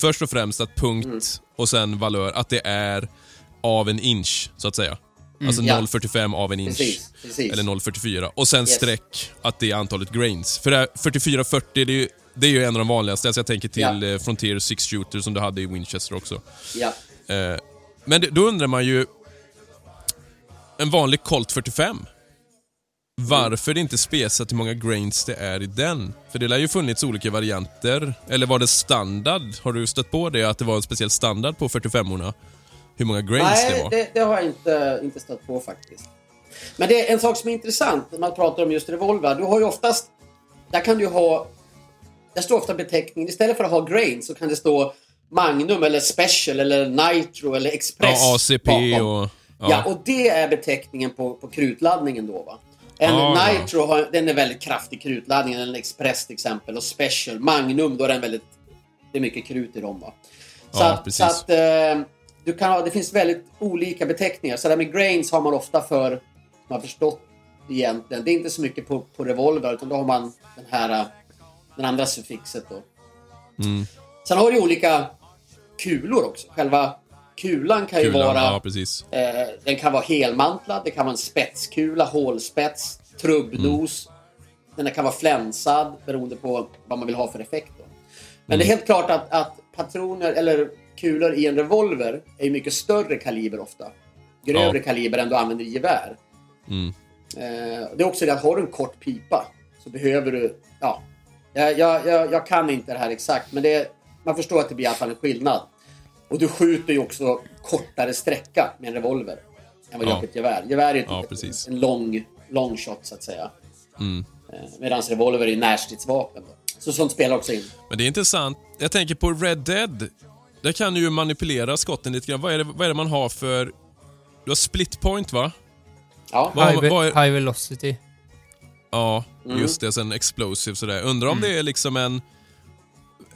Först och främst att punkt Mm. och sen valör, att det är av en inch, så att säga. Alltså Ja. 0,45 av en inch. Precis, precis. Eller 0,44. Och sen Yes. streck, att det är antalet grains. För det här 44-40, det är ju, det är ju en av de vanligaste. Alltså jag tänker till Ja. eh, Frontier 6 Shooter som du hade i Winchester också. ja. Eh, men det, då undrar man ju... En vanlig Colt 45. Varför det inte spesat hur många grains det är i den? För det lär ju funnits olika varianter. Eller var det standard? Har du stött på det? Att det var en speciell standard på 45orna? Hur många grains det Nej, var? det, det har jag inte, inte stött på faktiskt. Men det är en sak som är intressant när man pratar om just revolver. Du har ju oftast... Där kan du ha... Där står ofta beteckningen. Istället för att ha grain så kan det stå Magnum eller Special eller Nitro eller Express Ja, ACP bakom. och... Ja. och det är beteckningen på, på krutladdningen då va. En Ja, ja. Nitro har, den är väldigt kraftig krutladdning, en Express till exempel. Och Special, Magnum, då är den väldigt... Det är mycket krut i dem va. Så Ja, att, så att eh, du kan ha, det finns väldigt olika beteckningar. Så det här med grains har man ofta för, jag har förstått egentligen, det är inte så mycket på, på revolver utan då har man den här, eh, den andra suffixet då. Mm. Sen har du olika kulor också. Själva kulan kan ju Kulan, vara... ja. Eh, den kan vara helmantlad, det kan vara en spetskula, hålspets, trubbnos. Den kan vara flänsad beroende på vad man vill ha för effekt. Då. Men det är helt klart att, att patroner eller kulor i en revolver är ju mycket större kaliber ofta. Grövre Ja. kaliber än du använder i gevär. Mm. Eh, det är också det att har du en kort pipa så behöver du... Ja, jag, jag, jag, jag kan inte det här exakt men det, man förstår att det blir i alla fall en skillnad. Och du skjuter ju också kortare sträcka med en revolver än vad du Ja. gör ett gevär. Gevär är ju Ja, ett- precis. en lång, lång shot så att säga. Mm. Medan revolver är närstridsvapen. Då. Så sånt spelar också in. Men det är intressant. Jag tänker på Red Dead. Där kan du ju manipulera skotten lite grann. Vad är det, vad är det man har för... Du har split point va? Ja, Vad- High, vad är- high velocity. Ja, Mm. just det. Sen explosive sådär. Undrar om det är liksom en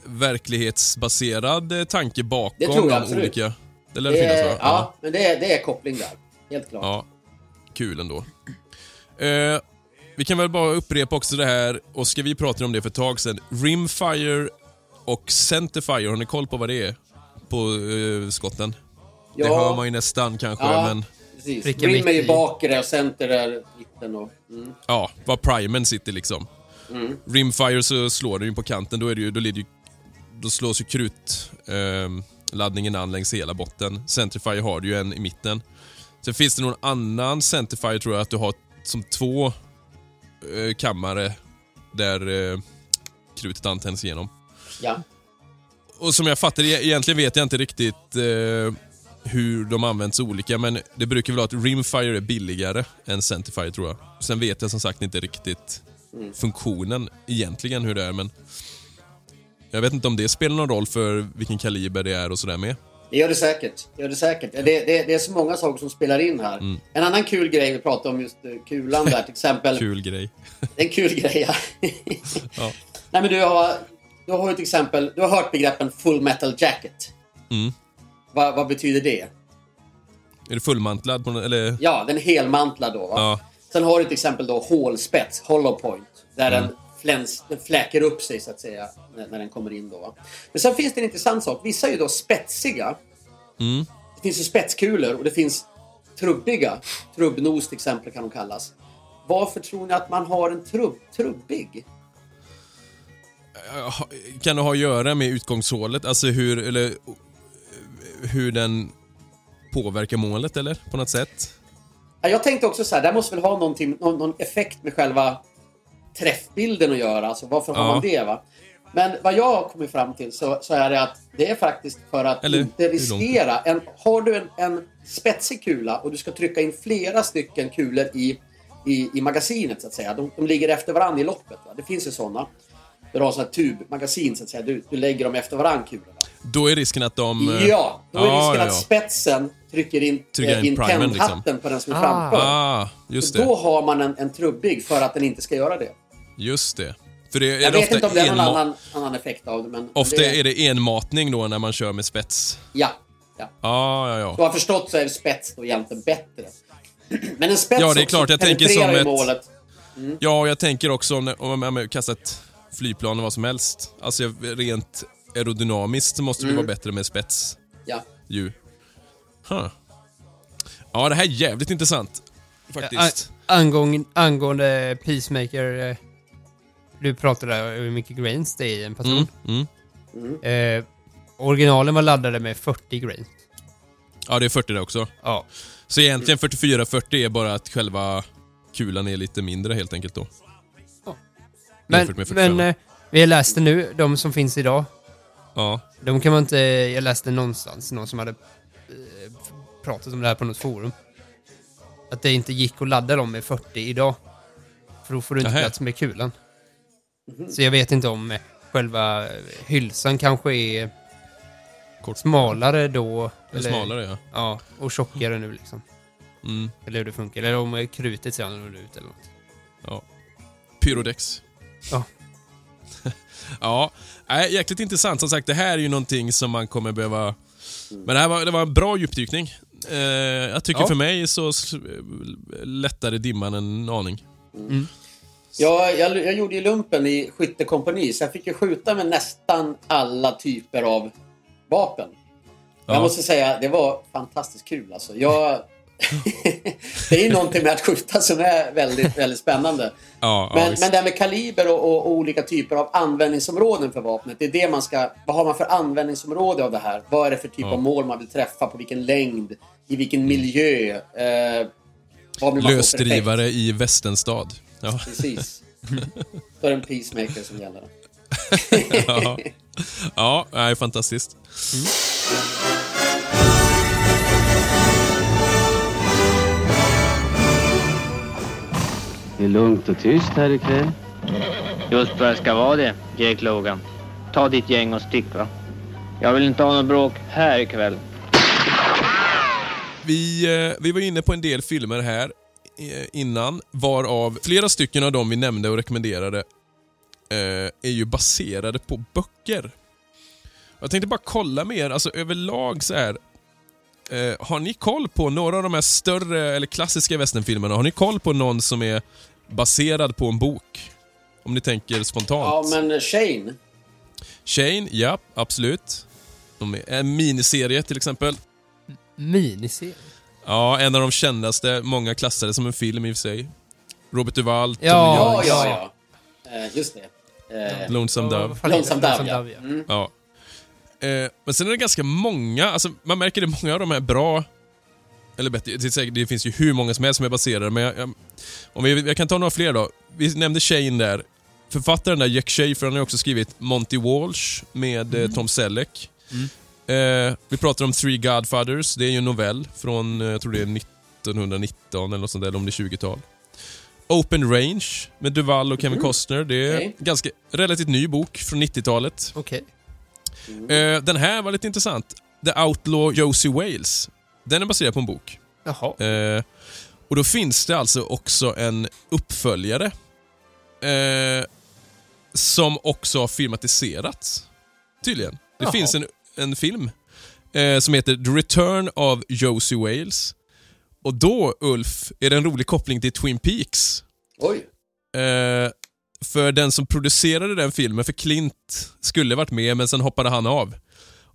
verklighetsbaserad eh, tanke bakom Det tror jag de absolut. olika... Det lär det, finnas är, va? ja, men det är, det är koppling där. Helt klart. Ja, kul ändå. Eh, vi kan väl bara upprepa också det här, och ska vi prata om det för ett tag sedan. Rimfire och Centerfire, har ni koll på vad det är? På eh, skotten? Det hör man ju nästan kanske, Ja. men Precis. Pricka Rim är ju mitt i. bakre och center är mitten. Och, mm. ja, var primen sitter liksom. Mm. Rimfire så slår den ju på kanten, då, är det ju, då, ju, då slås ju krutladdningen eh, laddningen an längs hela botten. Centerfire har du ju en i mitten. Sen finns det någon annan Centerfire tror jag att du har som två eh, kammare där eh, krutet antänds igenom. Ja. Och som jag fattar det, egentligen vet jag inte riktigt eh, hur de används olika, men det brukar väl vara att Rimfire är billigare än Centerfire tror jag. Sen vet jag som sagt inte riktigt funktionen egentligen hur det är, men jag vet inte om det spelar någon roll för vilken kaliber det är och sådär med. Det gör det säkert. Det, gör det, säkert. Det, det, det är så många saker som spelar in här. En annan kul grej vi pratade om just eh, kulan där till exempel. [laughs] Kul grej. Det är en kul grej. Ja. [laughs] Ja. Nej, men du har, du har ju till exempel, du har hört begreppen full metal jacket. Mm. Vad, vad betyder det? Är det fullmantlad på eller? Ja, den är helmantlad då. Va? Ja. Sen har du till exempel då hålspets, hollow point. Där Mm. den, fläns, den fläker upp sig så att säga när, när den kommer in då. Va? Men sen finns det en intressant sak. Vissa är ju då spetsiga. Mm. Det finns ju spetskulor och det finns trubbiga. Trubbnos till exempel kan de kallas. Varför tror ni att man har en trubb, trubbig? Kan det ha att göra med utgångshålet? Alltså hur, eller hur den påverkar målet eller? På något sätt? Ja, Jag tänkte också så här, det måste väl ha någon, någon effekt med själva träffbilden att göra. Alltså varför har Ja. man det? va? Men vad jag har kommit fram till så, så är det att det är faktiskt för att Eller, inte riskera. En, har du en, en spetsig kula och du ska trycka in flera stycken kulor i, i, i magasinet så att säga. De, de ligger efter varandra i loppet. Va? Det finns ju sådana. Du har sådana tubmagasin så att säga. Du, du lägger dem efter varandra kulorna. Då är risken att de... eh, Ja, då är ja, risken ja, att ja. spetsen trycker in, Trycker eh, in in primern, liksom. tändhatten på den som är Ah. framför. Ah, just Så Då det. har man en, en trubbig för att den inte ska göra det. Just det. För det är Jag det vet inte om det är någon annan, annan effekt av det. Men Ofta det, är det enmatning då när man kör med spets. Ja. ja. Ja, ja, ja. Du har förstått så är spets då egentligen bättre. [clears throat] Men en spets Ja, det är klart, jag tänker som ett- målet. Ja, och jag tänker också om, om man kastar ett flygplan eller vad som helst. Alltså rent aerodynamiskt så måste det Mm. vara bättre med spets Ja. ju. Huh. Ja, det här är jävligt intressant. Faktiskt. A- angång, angående Peacemaker, eh, du pratade där hur mycket grains det är i en patron. Mm, mm. Eh, originalen var laddade med 40 grains. Ja, det är 40 där också. Ja. Så egentligen 44-40 är bara att själva kulan är lite mindre helt enkelt då. Men, med 45. men eh, vi läste nu, de som finns idag, Ja. de kan man inte... Jag läste någonstans, någon som hade eh, pratat om det här på något forum. Att det inte gick att ladda dem med 40 idag. För då får du inte Nähä. plats med kulan. Så jag vet inte om själva hylsan kanske är Kort. smalare då. Eller smalare ja. Ja, och tjockare nu liksom. Mm, Eller hur det funkar. Eller om krutet ser annorlunda ut eller något. ja. Pyrodex. Ja. [laughs] ja, nej, jäkligt intressant. Som sagt, det här är ju någonting som man kommer behöva... Men det här var, det var en bra djupdykning. Eh, jag tycker Ja. för mig så lättade dimman en aning. Ja, jag, jag gjorde ju lumpen i skyttekompani så jag fick ju skjuta med nästan alla typer av vapen. Ja. Jag måste säga, det var fantastiskt kul alltså. Jag... det är ju någonting med att skjuta som är väldigt, väldigt spännande. Ja, ja, Men, visst. men det här med kaliber och, och, och olika typer av användningsområden för vapnet. Det är det man ska... Vad har man för användningsområde av det här? Vad är det för typ Ja. av mål man vill träffa? På vilken längd? I vilken miljö? Eh? Lösdrivare i Västenstad. Ja. Precis. [laughs] Då är det en peacemaker som gäller. [laughs] ja, ja det är fantastiskt. Det är lugnt och tyst här ikväll. Just vad det ska vara det, Jake Logan. Ta ditt gäng och stick va. Jag vill inte ha något bråk här ikväll. Vi, eh, vi var inne på en del filmer här eh, innan, varav flera stycken av dem vi nämnde och rekommenderade eh, är ju baserade på böcker. Jag tänkte bara kolla med er, alltså överlag så här. Har ni koll på några av de här större eller klassiska westernfilmerna? Har ni koll på någon som är baserad på en bok? Om ni tänker spontant. Ja, men Shane. Shane, ja, absolut. En miniserie till exempel. Miniserie. Ja, en av de kändaste. Många klassade som en film i och för sig. Robert Duvall, Tommy Ja, Ja, Jones, ja, ja. Eh, just det. Eh, Lonesome Ja, Dove. Lonesome ja. Dove, ja. Mm. Ja. Eh, men sen är det ganska många, alltså man märker det många av de här bra, eller bättre, det, är säkert, det finns ju hur många som helst som är baserade, men jag, jag, om vi, jag kan ta några fler då. Vi nämnde Shane där. Författaren där, Jack Schaefer, han har också skrivit Monty Walsh med eh, Tom Selleck. Eh, vi pratar om Three Godfathers, det är ju en novell från, eh, jag tror det är 1919 eller något sånt där, eller om det är 20-tal. Open Range med Duvall och Kevin Costner. Det är Okej. ganska relativt ny bok från 90-talet. Okej. Eh, den här var lite intressant. The Outlaw Josie Wales. Den är baserad på en bok. Jaha. Eh, och då finns det alltså också en uppföljare eh, som också har filmatiserats. Tydligen. Det Jaha. finns en, en film eh, som heter The Return of Josie Wales. Och då, Ulf, är det en rolig koppling till Twin Peaks. Oj. Eh, för den som producerade den filmen, för Clint skulle varit med men sen hoppade han av.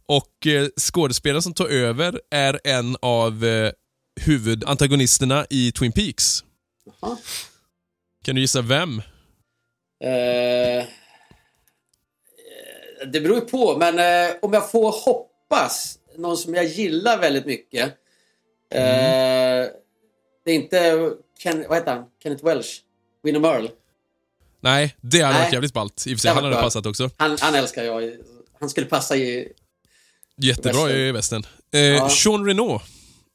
Och eh, skådespelaren som tar över är en av eh, huvudantagonisterna i Twin Peaks. Jaha. Kan du gissa vem? Eh, det beror ju på, men eh, om jag får hoppas, någon som jag gillar väldigt mycket. Eh, det är inte, Ken, vad heter han? Kenneth Welsh? William Earl. Nej, det hade Nej. varit jävligt ballt. I och för sig, han hade varit passat också. Han, han älskar jag. Han skulle passa i... Jättebra i västern. Eh, Ja. Sean Renault.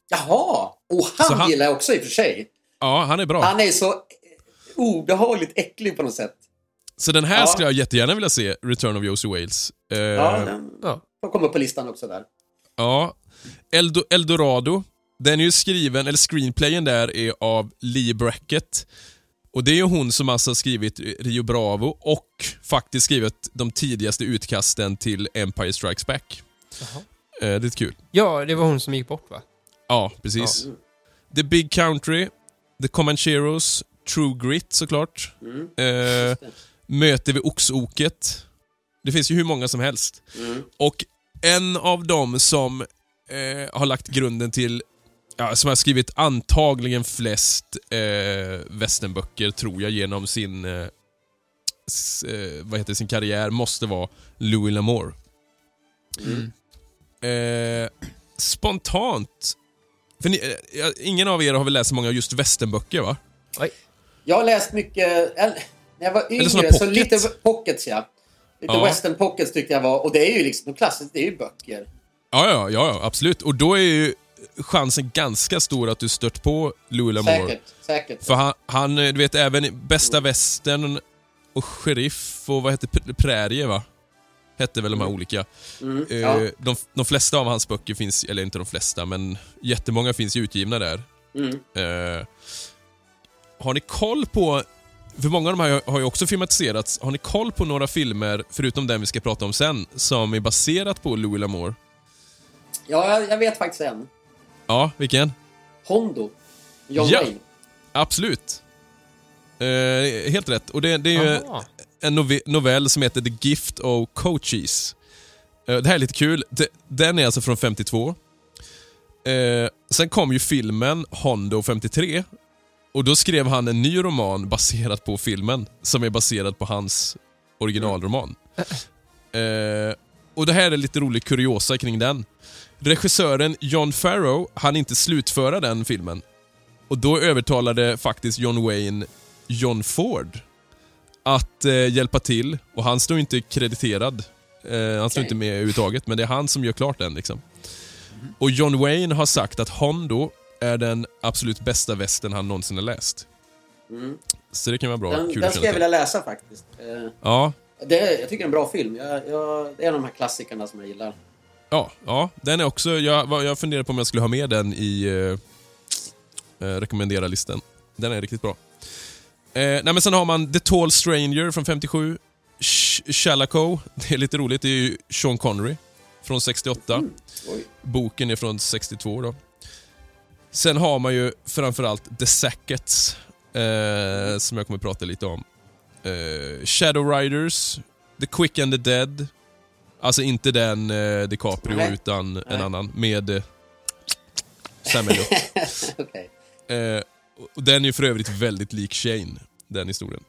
Jaha! Och han, Så han- gillar jag också i och för sig. Ja, han är bra. Han är så eh, obehagligt äcklig på något sätt. Så den här Ja. skulle jag jättegärna vilja se, Return of Josie Wales. Eh, Ja, den Ja. komma upp på listan också där. Ja. Eldo, Eldorado. Den är ju skriven, eller screenplayen där är av Lee Brackett. Och det är ju hon som alltså har skrivit Rio Bravo och faktiskt skrivit de tidigaste utkasten till Empire Strikes Back. Jaha. Eh, det är kul. Ja, det var hon som gick bort va? Ja, precis. The Big Country, The Comancheros, True Grit såklart. Mm. Eh, Möte vid Oxoket. Det finns ju hur många som helst. Mm. Och en av dem som eh, har lagt grunden till, ja, som har skrivit antagligen flest eh, västernböcker, tror jag, genom sin, eh, s, eh, vad heter sin karriär, måste vara Louis L'Amour. Mm. Eh, spontant, för ni, eh, ingen av er har väl läst så många just västernböcker va? Jag har läst mycket... Eller, när jag var yngre, så lite pockets ja. Lite Ja. western pockets tyckte jag var. Och det är ju liksom, de klassiska, det är ju böcker. Ja, ja, ja, absolut. Och då är ju chansen ganska stor att du stört på Louis L'Amour. Säkert, säkert. För han, han, du vet, även Bästa Västern och Sheriff och vad hette Prärie va? Hette väl de här olika. Mm, Eh, ja. de, de flesta av hans böcker finns, eller inte de flesta, men jättemånga finns ju utgivna där. Mm. Eh, har ni koll på, för många av de här har ju också filmatiserats, har ni koll på några filmer, förutom den vi ska prata om sen, som är baserat på Louis L'Amour? Ja, jag, vet faktiskt en. Ja, vilken? Hondo. John Ja. Wayne. Absolut. Eh, helt rätt. Och det, det är ju Aha en nove- novell som heter The Gift of Coaches. Eh, det här är lite kul. Den är alltså från 52. Eh, sen kom ju filmen Hondo 53. Och då skrev han en ny roman baserat på filmen, som är baserad på hans originalroman. Eh, och det här är lite rolig kuriosa kring den. Regissören John Farrow hann inte slutföra den filmen. Och då övertalade faktiskt John Wayne John Ford att eh, hjälpa till. Och han står inte krediterad. Eh, han står Okej. inte med överhuvudtaget, men det är han som gör klart den. Liksom. Och John Wayne har sagt att Hondo är den absolut bästa västen han någonsin har läst. Mm. Så det kan vara bra. Den, kul den känna jag vilja läsa faktiskt. Eh, Ja, det, jag tycker det är en bra film. Jag, jag, det är en av de här klassikerna som jag gillar. Ja, ja, den är också... Jag, jag funderar på om jag skulle ha med den i eh, eh, rekommendera-listan. Den är riktigt bra. Eh, nej, men sen har man The Tall Stranger från 57. Sh- Shalako, det är lite roligt, det är ju Sean Connery från 68. Oj. Boken är från 62 då. Sen har man ju framförallt The Sackets, eh, som jag kommer att prata lite om. Eh, Shadow Riders, The Quick and the Dead. Alltså inte den eh, DiCaprio, Nej. utan en Nej. annan. Med eh, Sam Elliot. [laughs] Och den är för övrigt väldigt lik Shane, den historien.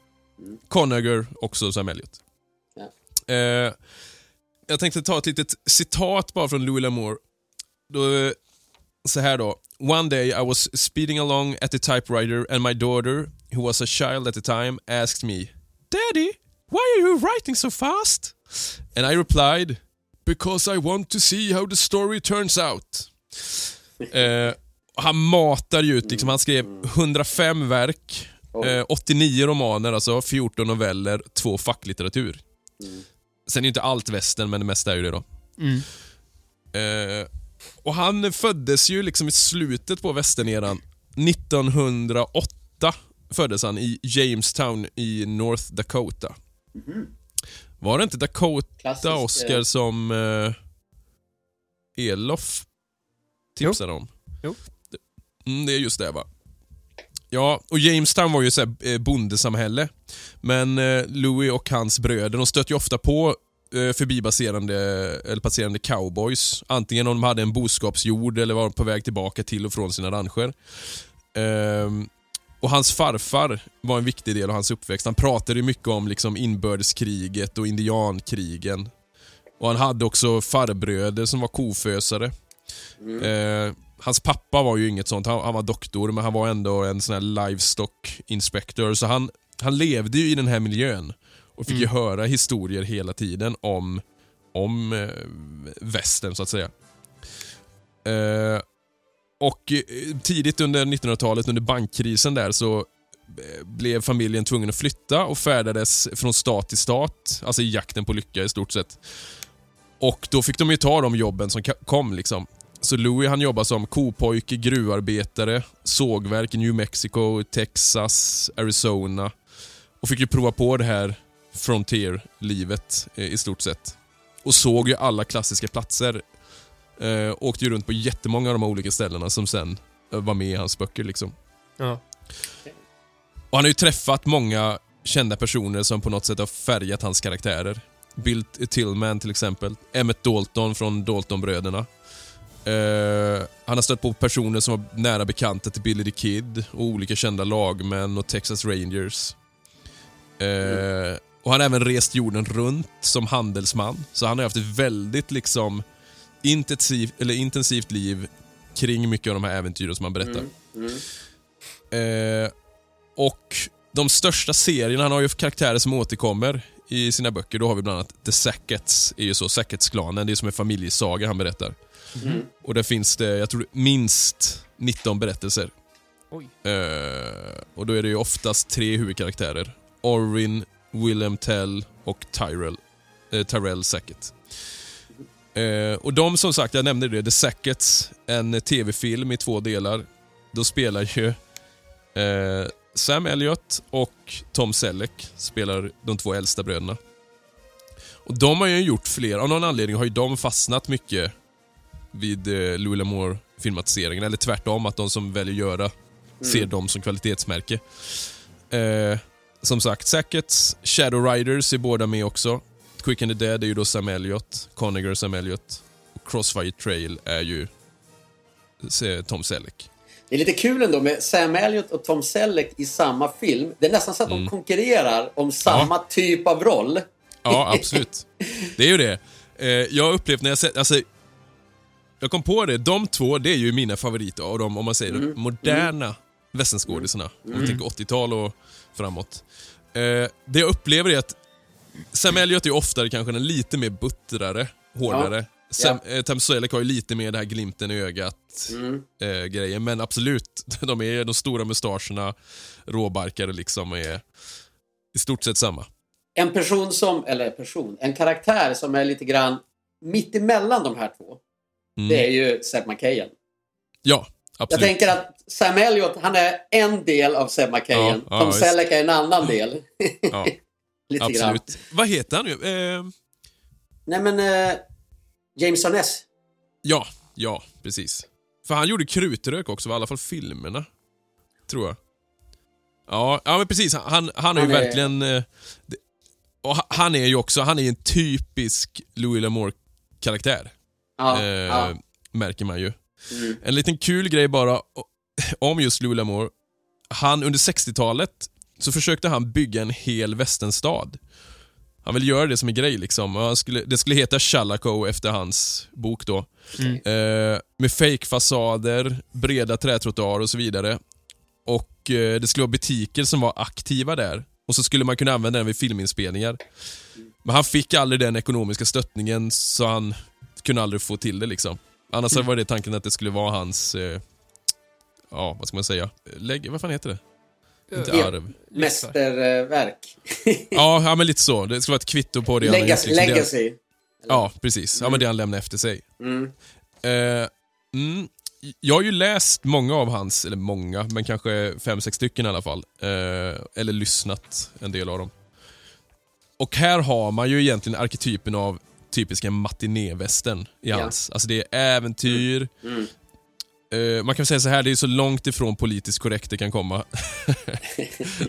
Conager, också Sam Elliot. Eh, jag tänkte ta ett litet citat bara från Louis L'Amour. Då, eh, så här då. One day I was speeding along at the typewriter and my daughter, who was a child at the time, asked me, Daddy, why are you writing so fast? And I replied, Because I want to see how the story turns out. [laughs] Eh, han matar ju ut, liksom, han skrev 105 verk, eh, 89 romaner, alltså 14 noveller, två facklitteratur. Sen är ju inte allt västern, men det mesta är ju det då. Mm. Eh, och han föddes ju liksom i slutet på västerneran. 1908 föddes han i Jamestown i North Dakota. Var det inte Dakota, Klassisk, Oscar, eh, som eh, Elof tipsade om? Jo. Mm, det är just det va? Ja, och Jamestown var ju så här, eh, bondesamhälle. Men eh, Louis och hans bröder, de stötte ju ofta på eh, förbipasserande eller passerande cowboys. Antingen om de hade en boskapsjord eller var på väg tillbaka till och från sina rancher. Ehm, och hans farfar var en viktig del av hans uppväxt. Han pratade mycket om liksom inbördeskriget och indiankrigen. Och han hade också farbröder som var kofösare. Eh, hans pappa var ju inget sånt, han, han var doktor men han var ändå en sån här livestock inspector. Så han, han levde ju i den här miljön och fick ju höra historier hela tiden om, om eh, västern så att säga. Eh, och eh, tidigt under 1900-talet, under bankkrisen där, så eh, blev familjen tvungen att flytta och färdades från stat till stat, alltså i jakten på lycka i stort sett. Och då fick de ju ta de jobben som kom liksom. Så Louis han jobbar som kopojke, gruvarbetare, sågverk i New Mexico, Texas, Arizona. Och fick ju prova på det här frontier-livet eh, i stort sett. Och såg ju alla klassiska platser. Eh, åkte ju runt på jättemånga av de här olika ställena som sen eh, var med i hans böcker liksom. Ja. Och han har ju träffat många kända personer som på något sätt har färgat hans karaktärer. Bill Tillman till exempel. Emmett Dalton från Daltonbröderna. Eh, han har stött på personer som var nära bekanta till Billy the Kid och olika kända lagmän och Texas Rangers. Eh, och han har även rest jorden runt som handelsman. Så han har haft ett väldigt liksom intensivt, eller intensivt liv kring mycket av de här äventyren som han berättar. Eh, och de största serierna, han har ju karaktärer som återkommer i sina böcker. Då har vi bland annat The Sackets, är ju så, Sackets-klanen. Det är som en familjesaga han berättar. Och där finns det, jag tror minst 19 berättelser. Eh, och då är det ju oftast tre huvudkaraktärer. Orrin, Willem Tell och Tyrell, eh, Tyrell Sackett. Eh, och de som sagt, jag nämnde det, The Sackets, en tv-film i två delar. då spelar ju eh, Sam Elliott och Tom Selleck spelar de två äldsta bröderna. Och De har ju gjort fler, av någon anledning har ju de fastnat mycket vid eh, Louis L'Amour filmatiseringen, eller tvärtom, att de som väljer göra ser dem som kvalitetsmärke. Eh, som sagt, Sackets, Shadow Riders är båda med också. Quick and the Dead är ju då Sam Elliott, Conniger Sam Elliott. Och Crossfire Trail är ju Tom Selleck. Det är lite kul ändå med Sam Elliott och Tom Selleck i samma film. Det är nästan så att de konkurrerar om samma typ av roll. Ja, absolut. Det är ju det. Eh, jag har upplevt när jag sett, alltså, jag kom på det, de två, det är ju mina favoriter av de, om man säger Mm. moderna västernskådisarna. Om man tänker 80-tal och framåt. Eh, det jag upplever är att Sam Elliott är oftare kanske den lite mer buttrare, hårdare. Sam, eh, Tom Selleck har ju lite mer det här glimten i ögat Mm. eh, grejen, men absolut, [laughs] de är de stora mustascherna, råbarkare liksom, är i stort sett samma. En person som, eller person, en karaktär som är lite grann mitt emellan de här två. Det är ju Seb McKayen. Ja, Jag absolut. tänker att Sam Elliott, han är en del av Seb McKayen. Ja, ja, Tom visst. Selleck är en annan del. Ja, [laughs] lite grann. absolut. Vad heter han nu? Eh, Nej men, eh, James Arness. ja, ja, precis. För han gjorde Krutrök också, i alla fall filmerna. Tror jag. Ja, ja men precis. Han, han är ju Han är- verkligen... Eh, och ha- han är ju också, han är ju en typisk Louis L'Amour-karaktär. Ja, eh, ja. Mm. Märker man ju. En liten kul grej bara om just Louis L'Amour. Han, under 60-talet så försökte han bygga en hel västernstad. Han ville göra det som en grej liksom. Skulle, det skulle heta Chalaco efter hans bok då. Eh, med fake-fasader, breda trätrottoarer och så vidare. Och eh, det skulle vara butiker som var aktiva där. Och så skulle man kunna använda den vid filminspelningar. Men han fick aldrig den ekonomiska stöttningen så han kunde aldrig få till det liksom. Annars var det tanken att det skulle vara hans, eh, ja vad ska man säga, Lägg, vad fan heter det? Inte Ja. arv. Mästerverk. [laughs] Ja, ja, men lite så. Det skulle vara ett kvitto på det han har gjort, Legacy. liksom. Det- legacy. Ja, precis. Ja, men det han lämnade efter sig. Mm. Eh, mm, jag har ju läst många av hans, eller många, men kanske fem, sex stycken i alla fall. Eh, eller lyssnat en del av dem. Och här har man ju egentligen arketypen av typiska matinévästern i Ja. hans. Alltså det är äventyr. Eh, man kan säga så här, det är så långt ifrån politiskt korrekt det kan komma. [laughs]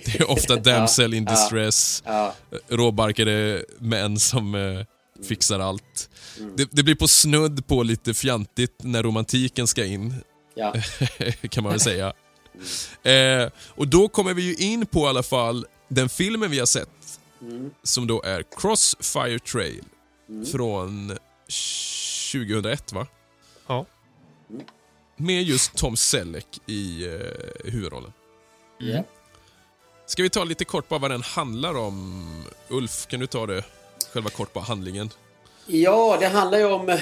det är ofta damsel in distress, Ja. råbarkade män som eh, fixar allt. Det, det blir på snudd på lite fjantigt när romantiken ska in, Ja. [laughs] kan man väl säga. Eh, och då kommer vi ju in på i alla fall den filmen vi har sett, som då är Crossfire Trail från 2001 va? Ja. Med just Tom Selleck i eh, huvudrollen. Ja. Ska vi ta lite kort bara vad den handlar om? Ulf, kan du ta det? Själva kort bara handlingen. Ja, det handlar ju om eh,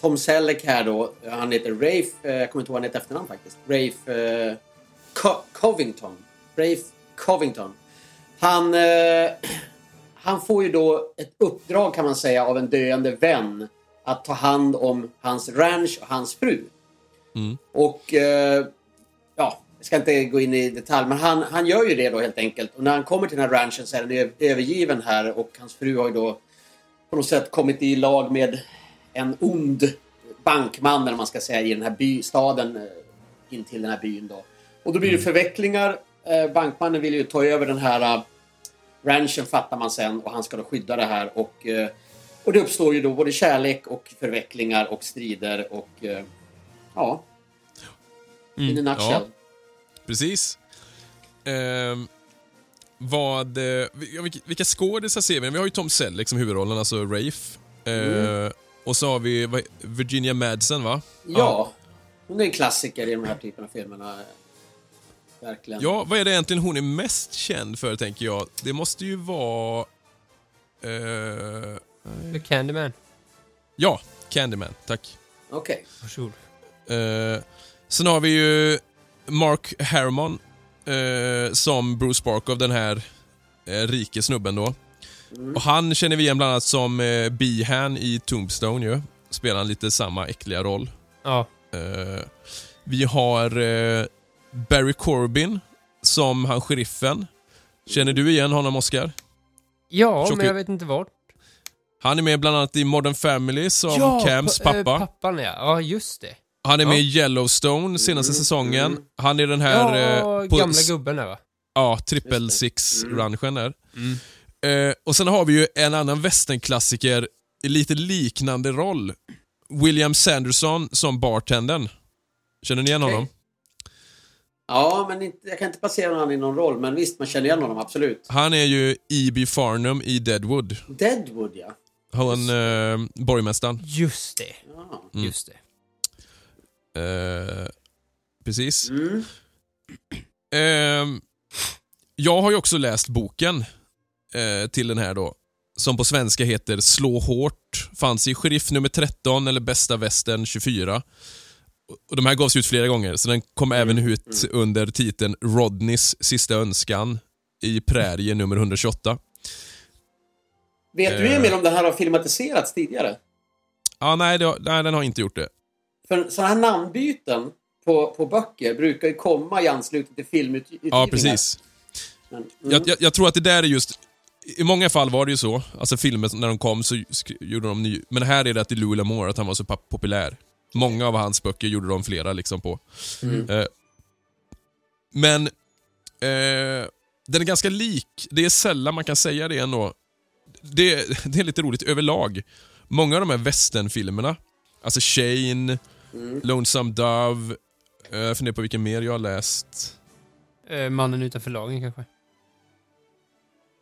Tom Selleck här då. Han heter Rafe, eh, jag kommer inte ihåg vad han heter efternamn faktiskt. Rafe eh, Co- Covington. Rafe Covington. Han, eh, han får ju då ett uppdrag kan man säga av en döende vän att ta hand om hans ranch och hans fru. Och eh, ja, jag ska inte gå in i detalj, men han, han gör ju det då helt enkelt. Och när han kommer till den här ranchen så är den öv- övergiven här och hans fru har ju då på något sätt kommit i lag med en ond bankman, eller man ska säga, i den här by, staden eh, in till den här byn. Då. Och då blir det förvecklingar. Eh, bankmannen vill ju ta över den här uh, ranchen, fattar man sen, och han ska då skydda det här. Och, eh, och det uppstår ju då både kärlek och förvecklingar och strider och eh, ja, in a nutshell. Ja. Precis. Ehm, vad, eh, vi- vilka, vilka skådisar ser vi? Vi har ju Tom Selleck som huvudrollen, alltså Rafe. Eh, Och så har vi vad- Virginia Madsen, va? Ja, hon är en klassiker i de här typen av filmerna. Verkligen. Ja, vad är det egentligen hon är mest känd för, tänker jag? Det måste ju vara... eh, The Candyman. ja, Candyman. Tack. Okej. Varsågod. Eh, sen har vi ju Mark Harmon eh, som Bruce Barkov, den här eh, rike snubben då. Och han känner vi igen bland annat som eh, Behan i Tombstone ju. Spelar han lite samma äckliga roll. Ja. Eh, Vi har Barry Corbin som han sheriffen. Känner du igen honom, Oscar? Ja, Tjocke- men jag vet inte vart. Han är med bland annat i Modern Family som Cams pa- pappa. eh, pappan ja. Ja, just det. Han är med Ja. i Yellowstone senaste säsongen. Han är den här... Ja, eh, på- gamla gubben där va? Ja, triple six-ranchen där. Eh, och sen har vi ju en annan westernklassiker i lite liknande roll. William Sanderson som bartendern. Känner ni igen Okej. honom? Ja, men inte, jag kan inte placera honom i någon roll, men visst, man känner igen honom, absolut. Han är ju E.B. Farnum i Deadwood. Deadwood, ja. Han, eh, borgmästaren. Just det. ja. Mm. Just det. Eh, precis. Mm. Ehm, jag har ju också läst boken eh, till den här då. Som på svenska heter Slå hårt. Fanns i Sheriff nummer 13 eller Bästa västern 24. Och de här gavs ut flera gånger, så den kom även ut under titeln Rodneys sista önskan i Prärie nummer 128. Vet du Eh. Emil om den här har filmatiserats tidigare? Ah, nej, det, har- nej, den har inte gjort det. För sådana här namnbyten på, på böcker brukar ju komma i anslutning till filmutgivningar. Ja, precis. Men, mm. Jag, jag, jag tror att det där är just... I många fall var det ju så. Alltså filmer, när de kom så gjorde de ny... Men här är det att är Louis L'Amour, att han var så pop- populär. Många av hans böcker gjorde de flera liksom på. Eh, men... Eh, den är ganska lik. Det är sällan man kan säga det ändå. Det, det är lite roligt överlag. Många av de här westernfilmerna, alltså Shane, Lonesome Dove, eh, jag funderar på vilken mer jag har läst. Eh, mannen utanför lagen kanske?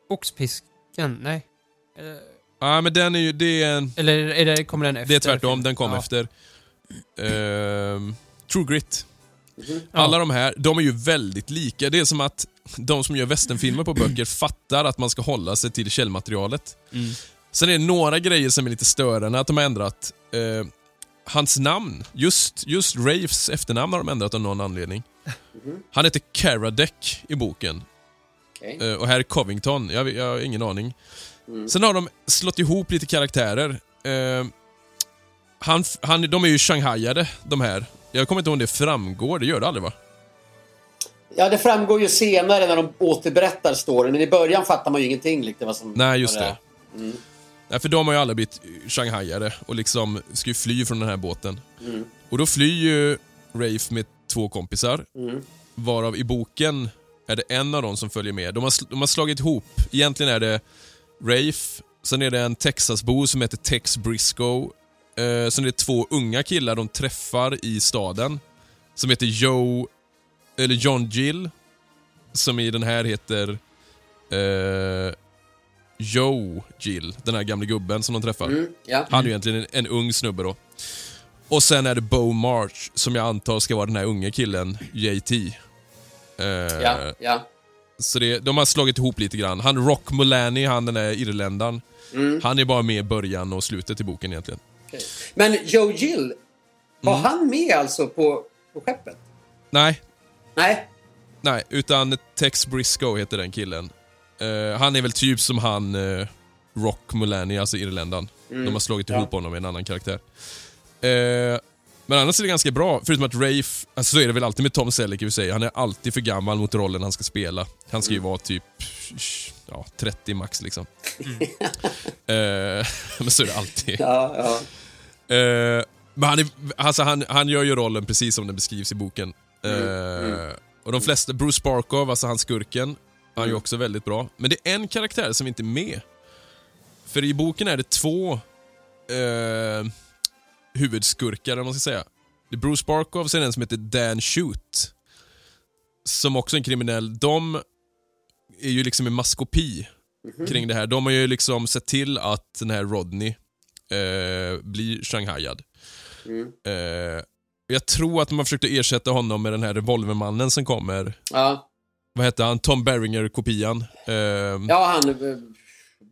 Oxpisken? Nej. Eh, Ja, men den är ju... Det är en... Eller är det, kommer den efter? Det är tvärtom, den kom Ja. efter. Ehm, True Grit. Mhm. Alla de här, de är ju väldigt lika. Det är som att de som gör westernfilmer på böcker [clears throat] fattar att man ska hålla sig till källmaterialet. Mm. Sen är det några grejer som är lite störande, att de har ändrat eh, hans namn. Just, just Rafes efternamn har de ändrat av någon anledning. Han heter Karadec i boken. Okej. Eh, och här är Covington. Jag, jag har ingen aning. Sen har de slått ihop lite karaktärer. Eh, han, han, de är ju shanghaiade, de här. Jag kommer inte ihåg om det framgår. Det gör det aldrig va? Ja, det framgår ju senare när de återberättar storyn, men i början fattar man ju ingenting. Liksom, vad som, Nej, just det. är. Nej, för de har ju alla blivit shanghaiade och liksom ska ju fly från den här båten. Och då flyr ju Rafe med två kompisar. Varav i boken är det en av dem som följer med. De har, de har slagit ihop. Egentligen är det Rafe, sen är det en Texasbo som heter Tex Briscoe. Eh, sen är det två unga killar de träffar i staden. Som heter Joe, eller John Gill. Som i den här heter eh, Joe Gill, den här gamla gubben som de träffar. Mm, ja. Han är egentligen en, en ung snubbe då. Och sen är det Bo March, som jag antar ska vara den här unga killen, JT. Eh, Ja, ja. Så det, de har slagit ihop lite grann. Han Rock Mullaney, han den där irländaren. Mm. Han är bara med i början och slutet i boken egentligen. Men Joe Gill, var Mm. han med alltså på, på skeppet? Nej, Nej. nej, utan Tex Briscoe heter den killen. Eh, han är väl typ som han eh, Rock Mullaney, alltså irländaren. De har slagit Mm. Ja. ihop honom med en annan karaktär. Eh, men annars är det ganska bra, förutom att Rafe, alltså så är det väl alltid med Tom Selleck i och sig, han är alltid för gammal mot rollen han ska spela. Han ska ju Mm. vara typ ja, 30 max liksom. [laughs] Eh, [laughs] men så är det alltid. Ja, ja. Eh, men han, är, alltså han, han gör ju rollen precis som den beskrivs i boken. Eh, Och de flesta, Bruce Barkov, alltså han skurken, han är ju också väldigt bra. Men det är en karaktär som inte är med. För i boken är det två eh, huvudskurkar, om man ska säga. Det är Bruce Barkov, sen en som heter Dan Shoot. Som också är en kriminell. De är ju liksom en maskopi kring det här. De har ju liksom sett till att den här Rodney eh, blir shanghaiad. Eh, jag tror att de har försökt att ersätta honom med den här revolvermannen som kommer. ja. Vad hette han? Tom Berringer-kopian. Eh, Ja, han... eh,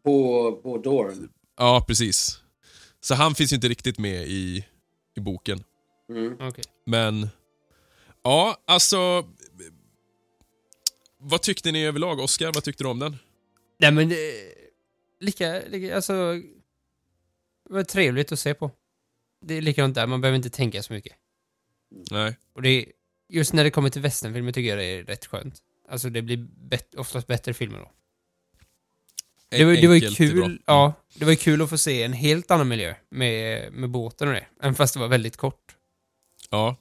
På, på Dorn. ja, precis. Så han finns ju inte riktigt med i, i boken. Mm. Okej. Men, ja, alltså... Vad tyckte ni överlag? Oscar, vad tyckte du om den? Nej men det... Lika, lika, alltså... Det var trevligt att se på. Det är likadant där, man behöver inte tänka så mycket. Nej. Och det är, just när det kommer till westernfilmer tycker jag det är rätt skönt. Alltså det blir bet, oftast bättre filmer då. Det var, det var ju kul, ja, det var ju kul att få se en helt annan miljö med, med båten och det. Även fast det var väldigt kort. Ja,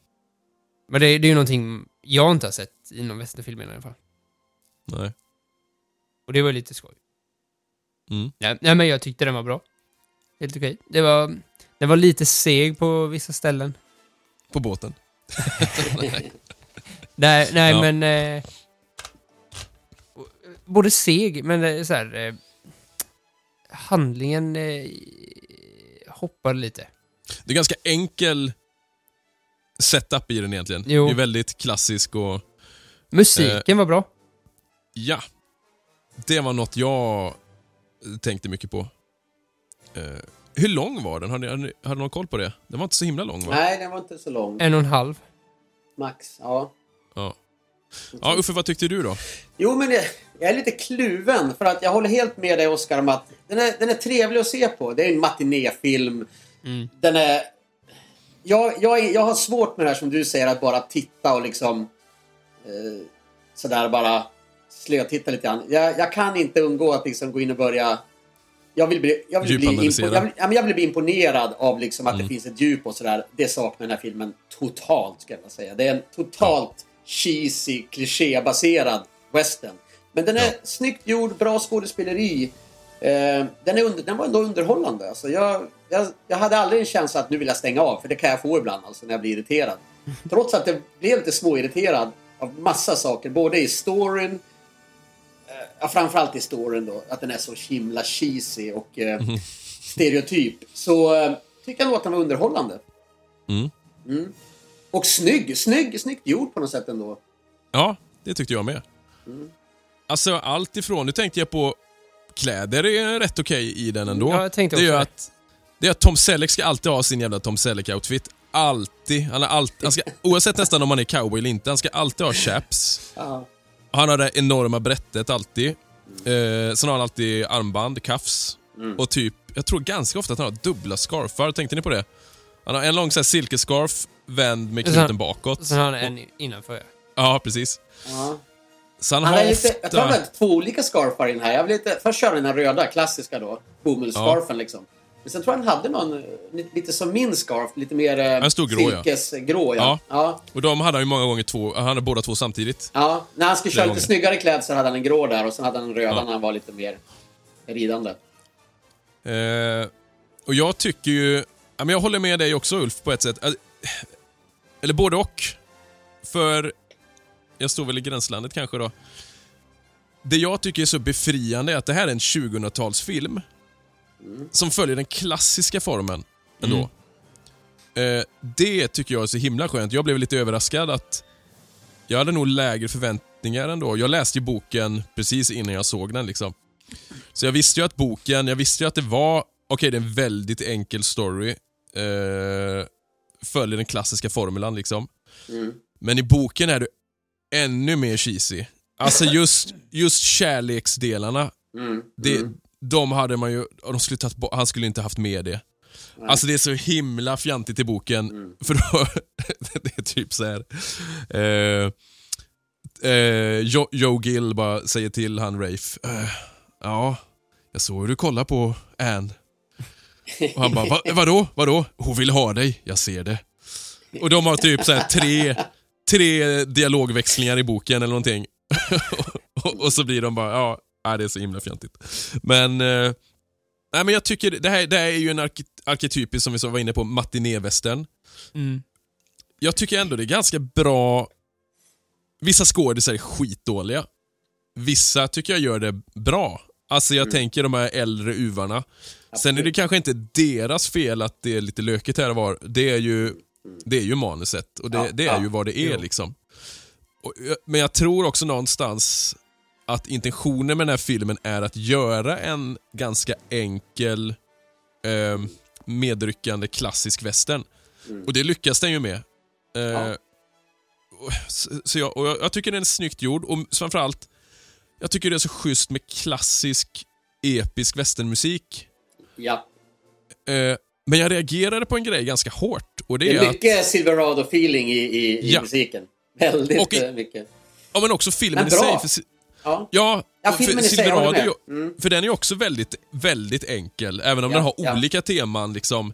Men det, det är ju någonting jag inte har sett inom westernfilmer i alla fall. nej. Och det var lite skoj. Mm. Nej, nej men jag tyckte den var bra. Helt okej. Det var, den var lite seg på vissa ställen. På båten. [laughs] Nej, nej Ja. men... Eh, både seg, men eh, så här... Eh, handlingen eh, hoppar lite. Det är ganska enkel setup i den egentligen. Jo. Det är väldigt klassisk och Musiken var bra. ja. Det var något jag tänkte mycket på. Eh, hur lång var den? Har ni, har ni, har ni någon koll på det? Den var inte så himla lång va? Nej, den var inte så lång. En och en halv. Max, ja. Ja. ja, Uffe vad tyckte du då? Jo, men jag, jag är lite kluven. För att jag håller helt med dig, Oskar, om att den är, den är trevlig att se på. Det är en matinéfilm. Den är... Jag, jag, jag har svårt med det här som du säger, att bara titta och liksom... Eh, sådär bara slötitta lite grann. Jag, jag kan inte undgå att liksom gå in och börja... Jag vill bli, jag vill bli, impo, jag vill, ja, jag vill bli imponerad av liksom att det finns ett djup och sådär. Det saknar den här filmen totalt, ska jag säga. Det är en totalt cheesy, klichébaserad western. Men den är Ja. snyggt gjord, bra skådespeleri. Eh, den, är under, den var ändå underhållande. Alltså jag, jag, jag hade aldrig en känsla att nu vill jag stänga av, för det kan jag få ibland alltså, när jag blir irriterad. [laughs] Trots att jag blev lite småirriterad av massa saker, både i storyn, ja, framförallt i storyn då, att den är så himla cheesy och eh, stereotyp. Så eh, tycker jag den var underhållande. Mm. Mm. Och snygg, snygg, snyggt gjord på något sätt ändå. Ja, det tyckte jag med. Alltså allt ifrån, nu tänkte jag på kläder är rätt okej i den ändå. Ja, jag tänkte det är att, det är att Tom Selleck ska alltid ha sin jävla Tom Selleck-outfit. Alltid. Han, är alltid han ska, oavsett nästan om han är cowboy eller inte, han ska alltid ha chaps. Ja. Han har det enorma brättet alltid. Eh, sen har han alltid armband, kafs och typ, jag tror ganska ofta att han har dubbla scarfar. Tänkte ni på det? Han har en lång så här, silkescarf vänd med Sen- knuten bakåt. Sen har han en innanför. ja. Ja, precis. Ja. Så han, Han har lite, ofta... jag tror han har två olika scarfar i den här. Jag vill lite, först köra den här röda, klassiska då. Bomullsscarfen liksom. Men sen tror jag han hade någon, eh, lite, som min scarf, lite mer eh, En stor grå, ja. silkesgrå. Ja. Ja. Ja. Ja. Och de hade han ju många gånger två, han hade båda två samtidigt. När han skulle köra lite gånger. snyggare klädsel hade han en grå där och sen hade han en röda Ja. när han var lite mer ridande. Eh, och jag tycker ju... Ja, men jag håller med dig också Ulf på ett sätt. Eh, Eller både och. För jag står väl i gränslandet kanske då. Det jag tycker är så befriande är att det här är en 2000-talsfilm som följer den klassiska formen ändå. Eh, det tycker jag är så himla skönt. Jag blev lite överraskad att jag hade nog lägre förväntningar ändå. Jag läste ju boken precis innan jag såg den. liksom. Så jag visste ju att boken, jag visste ju att det var, okej det är en väldigt enkel story. Eh, följer den klassiska formulan liksom. Men i boken är det ännu mer cheesy. Alltså just, just kärleksdelarna, Mm. det, de hade man ju, de skulle tagit bort, han skulle inte haft med det. Alltså det är så himla fjantigt i boken. [laughs] För då, [laughs] det är typ så här. Eh, eh, Joe, Gill bara säger till han Rafe. Eh, ja, jag såg hur du kollar på Ann. Och han bara, Va, vadå? Vadå? Hon vill ha dig, jag ser det. Och de har typ så här tre, tre dialogväxlingar i boken eller någonting. och, [laughs] och så blir de bara, ja, nej, det är så himla fjantigt. Men, eh, nej, men jag tycker det här, det här är ju en arke, arketypisk, som vi var inne på, matinévästern. Mm. Jag tycker ändå det är ganska bra... Vissa skådisar är skitdåliga. Vissa tycker jag gör det bra. Alltså jag tänker de här äldre uvarna. Sen är det kanske inte deras fel att det är lite lökigt här och var. Det är ju, det är ju manuset och det, Ja, det är ja, ju vad det är jo. liksom. Och, men jag tror också någonstans att intentionen med den här filmen är att göra en ganska enkel eh, medryckande klassisk western. Och det lyckas den ju med. Eh, Ja. Så, jag, och jag, jag tycker den är snyggt gjord och framförallt, jag tycker det är så schysst med klassisk episk westernmusik. Ja. Eh, Men jag reagerade på en grej ganska hårt. Och det Det är, är att, mycket Silverado-feeling i, i, i Ja. musiken. Väldigt Och i- eh, mycket. ja, men också filmen Men i sig. För, Ja. ja, Ja, för filmen jag Silverado, Mm. för den är också väldigt, väldigt enkel. Även om Ja, den har ja. olika teman liksom.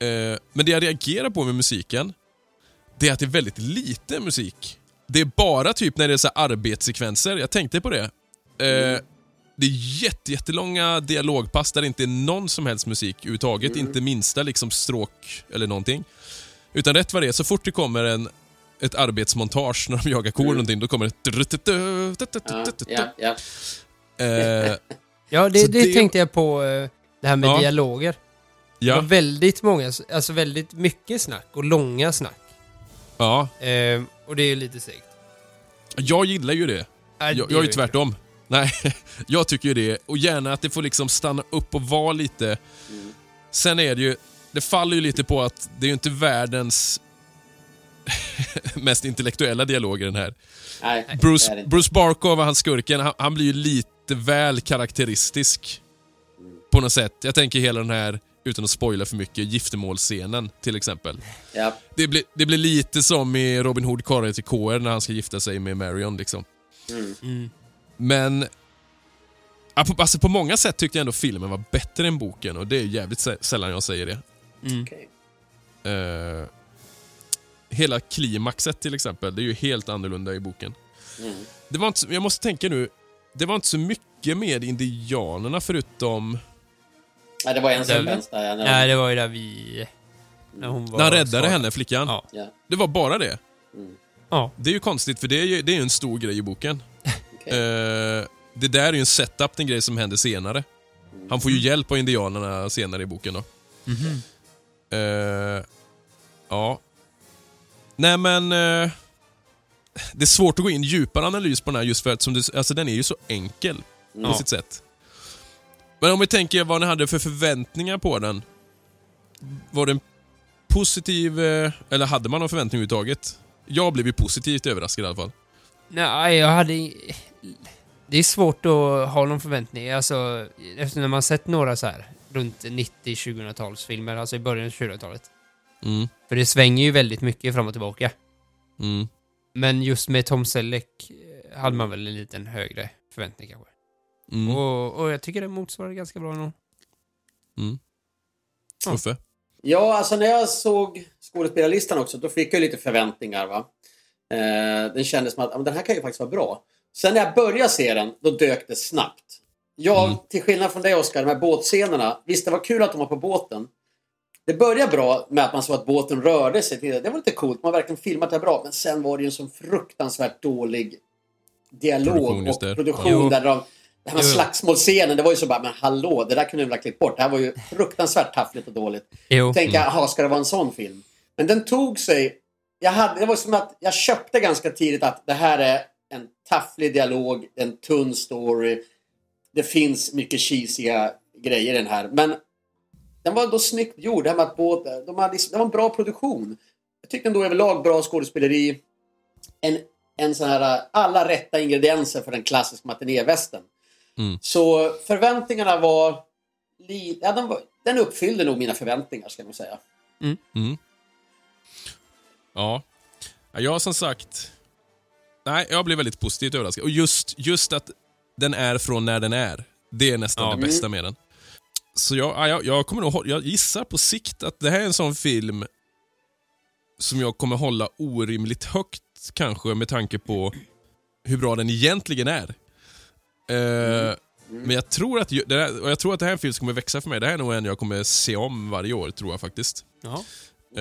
Eh, men det jag reagerar på med musiken, det är att det är väldigt lite musik. Det är bara typ när det är så arbetssekvenser, jag tänkte på det. Eh, Det är jätte, jättelånga dialogpass där det inte är någon som helst musik överhuvudtaget, inte minsta liksom stråk eller någonting. Utan rätt vad det är, så fort det kommer en, ett arbetsmontage när de jagar kor eller någonting, då kommer det... Ja, ja, ja. Eh, [laughs] Ja, det, det, det- tänkte jag på, eh, det här med Ja. dialoger. Det var ja, väldigt många, alltså väldigt mycket snack och långa snack. ja, Eh, och det är lite segt. jag gillar ju det. Nej, Jag, det jag är ju inte. tvärtom. Nej, [laughs] jag tycker ju det. Och gärna att det får liksom stanna upp och vara lite... Sen är det ju... Det faller ju lite på att det är ju inte världens [laughs] mest intellektuella dialog i den här. Nej, Bruce. Bruce Barkov, han skurken, han, han blir ju lite väl karaktäristisk. På något sätt. Jag tänker hela den här, utan att spoila för mycket, giftermålsscenen till exempel. Ja. Det blir, det blir lite som i Robin Hood karlar till KR när han ska gifta sig med Marion liksom. Mm. Men... ja, på- Alltså på många sätt tyckte jag ändå filmen var bättre än boken och det är jävligt sä- sällan jag säger det. Mm. Okej. Eh, hela klimaxet till exempel, det är ju helt annorlunda i boken. Mm. Det var inte, jag måste tänka nu, det var inte så mycket med indianerna förutom Nej, det var en sekvens där. Ja, Nej, det var ju där vi... När hon var när han räddade skadad. henne, flickan. Ja. Ja. Det var bara det. Ja. Det är ju konstigt för det är ju, det är en stor grej i boken. Okej. Eh, det där är ju en setup till en grej som händer senare. Han får ju hjälp av indianerna senare i boken då. Mhm. Eh, ja. Nej men... eh, det är svårt att gå in djupare analys på den här just för att som du, alltså, den är ju så enkel på Ja. sitt sätt. Men om vi tänker vad ni hade för förväntningar på den. Var den positiv, eh, eller hade man någon förväntning överhuvudtaget? Jag blev ju positivt överraskad i alla fall. Nej, jag hade... Det är svårt att ha någon förväntning. Alltså, efter när man sett några så här runt 90-2000-talsfilmer, alltså i början av 2000-talet. Mm, För det svänger ju väldigt mycket fram och tillbaka. mm, Men just med Tom Selleck eh, hade man väl en liten högre förväntning kanske. mm, Och, och jag tycker det motsvarar ganska bra nog. mm. Ja. Uffe? Ja, alltså när jag såg skådespelarlistan också, då fick jag lite förväntningar. Va? Eh, den kändes som att ja, men den här kan ju faktiskt vara bra. Sen när jag började se den, då dök det snabbt. Jag, Mm. till skillnad från dig Oskar, de här båtscenerna. Visst, det var kul att de var på båten. Det började bra med att man såg att båten rörde sig. det. Det var lite coolt, man har verkligen filmat det bra. Men sen var det ju en sån fruktansvärt dålig dialog Produktion och produktion. Jo. Där de, den här Jo. slagsmålscenen, det var ju så bara, men hallå, det där kunde de väl ha klippt bort. Det här var ju fruktansvärt taffligt och dåligt. Jo. Tänka, jaha, ska det vara en sån film? Men den tog sig... Jag hade, det var som att jag köpte ganska tidigt att det här är en tafflig dialog, en tunn story. Det finns mycket cheesiga grejer i den här. Men den var ändå snyggt gjord. Det, här med att båda, de hade, det var en bra produktion. Jag tyckte ändå överlag bra skådespeleri. En, en sån här, alla rätta ingredienser för den klassiska matinévästen. Mm. Så förväntningarna var... Li, ja, den, var, den uppfyllde nog mina förväntningar, ska jag nog säga. Mm. Ja. Ja, Jag har som sagt... Nej, jag blev väldigt positivt överraskad. Och just, just att den är från när den är. Det är nästan Ja. det bästa med den. Så jag, ja, jag, jag, kommer nog, jag gissar på sikt att det här är en sån film som jag kommer hålla orimligt högt kanske med tanke på hur bra den egentligen är. Eh, Men jag tror, att, det här, och jag tror att det här är en film som kommer växa för mig. Det här är nog en jag kommer se om varje år, tror jag faktiskt. Ja.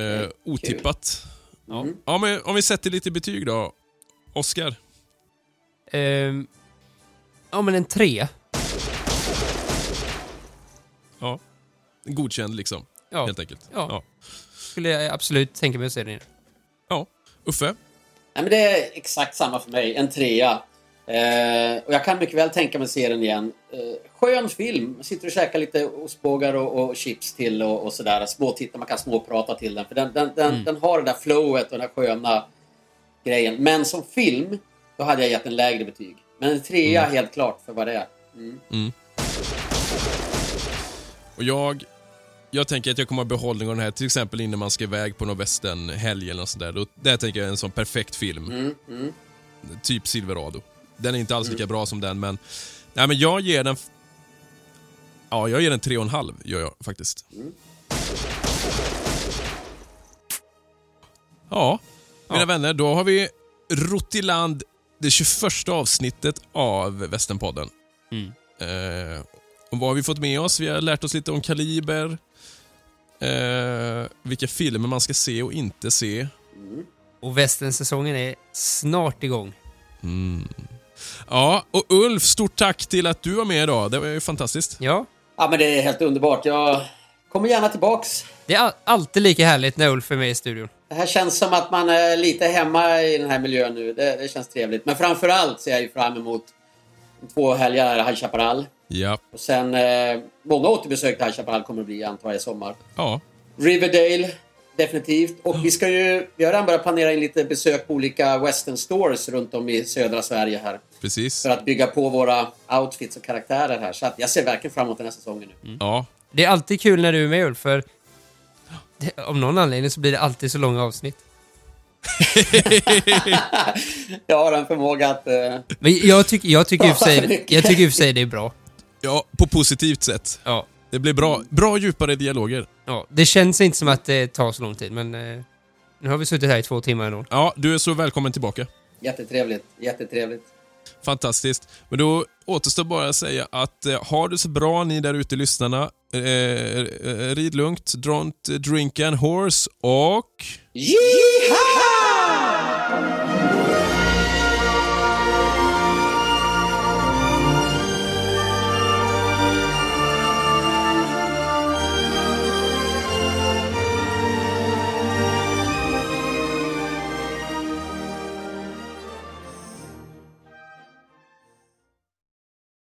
Eh, otippat. Ja. Mm. Ja, men om vi sätter lite betyg då. Oscar? Ehm, ja, men en tre. Ja. Godkänd liksom, Ja, helt enkelt. Ja. Ja. skulle jag absolut tänka mig att se den igen. ja. Uffe? Nej, men det är exakt samma för mig. En trea. Eh, och jag kan mycket väl tänka mig att se den igen. Eh, skön film. Man sitter och käkar lite ostbågar och, och chips till och, och sådär. Småtittar, man kan småprata till den. För den, den, den, den har det där flowet och den här sköna grejen. Men som film, då hade jag gett en lägre betyg. Men en trea helt klart för vad det är. Mm. Och jag jag tänker att jag kommer ha behållning av den här, till exempel innan man ska iväg på någon västernhelg eller något sånt där. Då, det tänker jag är en sån perfekt film. Mm, mm. Typ Silverado. Den är inte alls lika bra som den, men... Nej, men jag ger den... Ja, jag ger den tre och en halv, gör jag faktiskt. Ja, mina Ja. vänner, då har vi rott i land det 21 avsnittet av Västernpodden. Mm. Eh, vad har vi fått med oss? Vi har lärt oss lite om kaliber, eh, vilka filmer man ska se och inte se. Och västernsäsongen är snart igång. Ja, och Ulf, stort tack till att du var med idag. Det var ju fantastiskt. Ja, Ja, men det är helt underbart. Jag kommer gärna tillbaks. det är all- alltid lika härligt när Ulf är med i studion. Det här känns som att man är lite hemma i den här miljön nu. Det, det känns trevligt. Men framförallt ser jag ju fram emot två helger High Chaparral. Ja. Och sen eh, många återbesök till High Chaparral kommer det bli antar jag i sommar. Ja. Riverdale, definitivt. Och vi ska ju... Vi har redan börjat planera in lite besök på olika western stores runt om i södra Sverige här. Precis. För att bygga på våra outfits och karaktärer här. Så att jag ser verkligen fram emot den här säsongen nu. Ja. Det är alltid kul när du är med Ulf, för det, av någon anledning så blir det alltid så långa avsnitt. [laughs] Jag har en förmåga att... Eh, Men jag, tycker [laughs] jag tycker i och för sig, det är bra. ja, på positivt sätt. Ja. Det blir bra, bra djupare dialoger. ja. Det känns inte som att det tar så lång tid, men eh, nu har vi suttit här i två timmar ändå. Ja, du är så välkommen tillbaka. jättetrevligt. Jättetrevligt. Fantastiskt. Men då återstår bara att säga att eh, har det så bra ni där ute lyssnarna. Eh, eh, rid lugnt, don't drink and horse och... Yeehaw!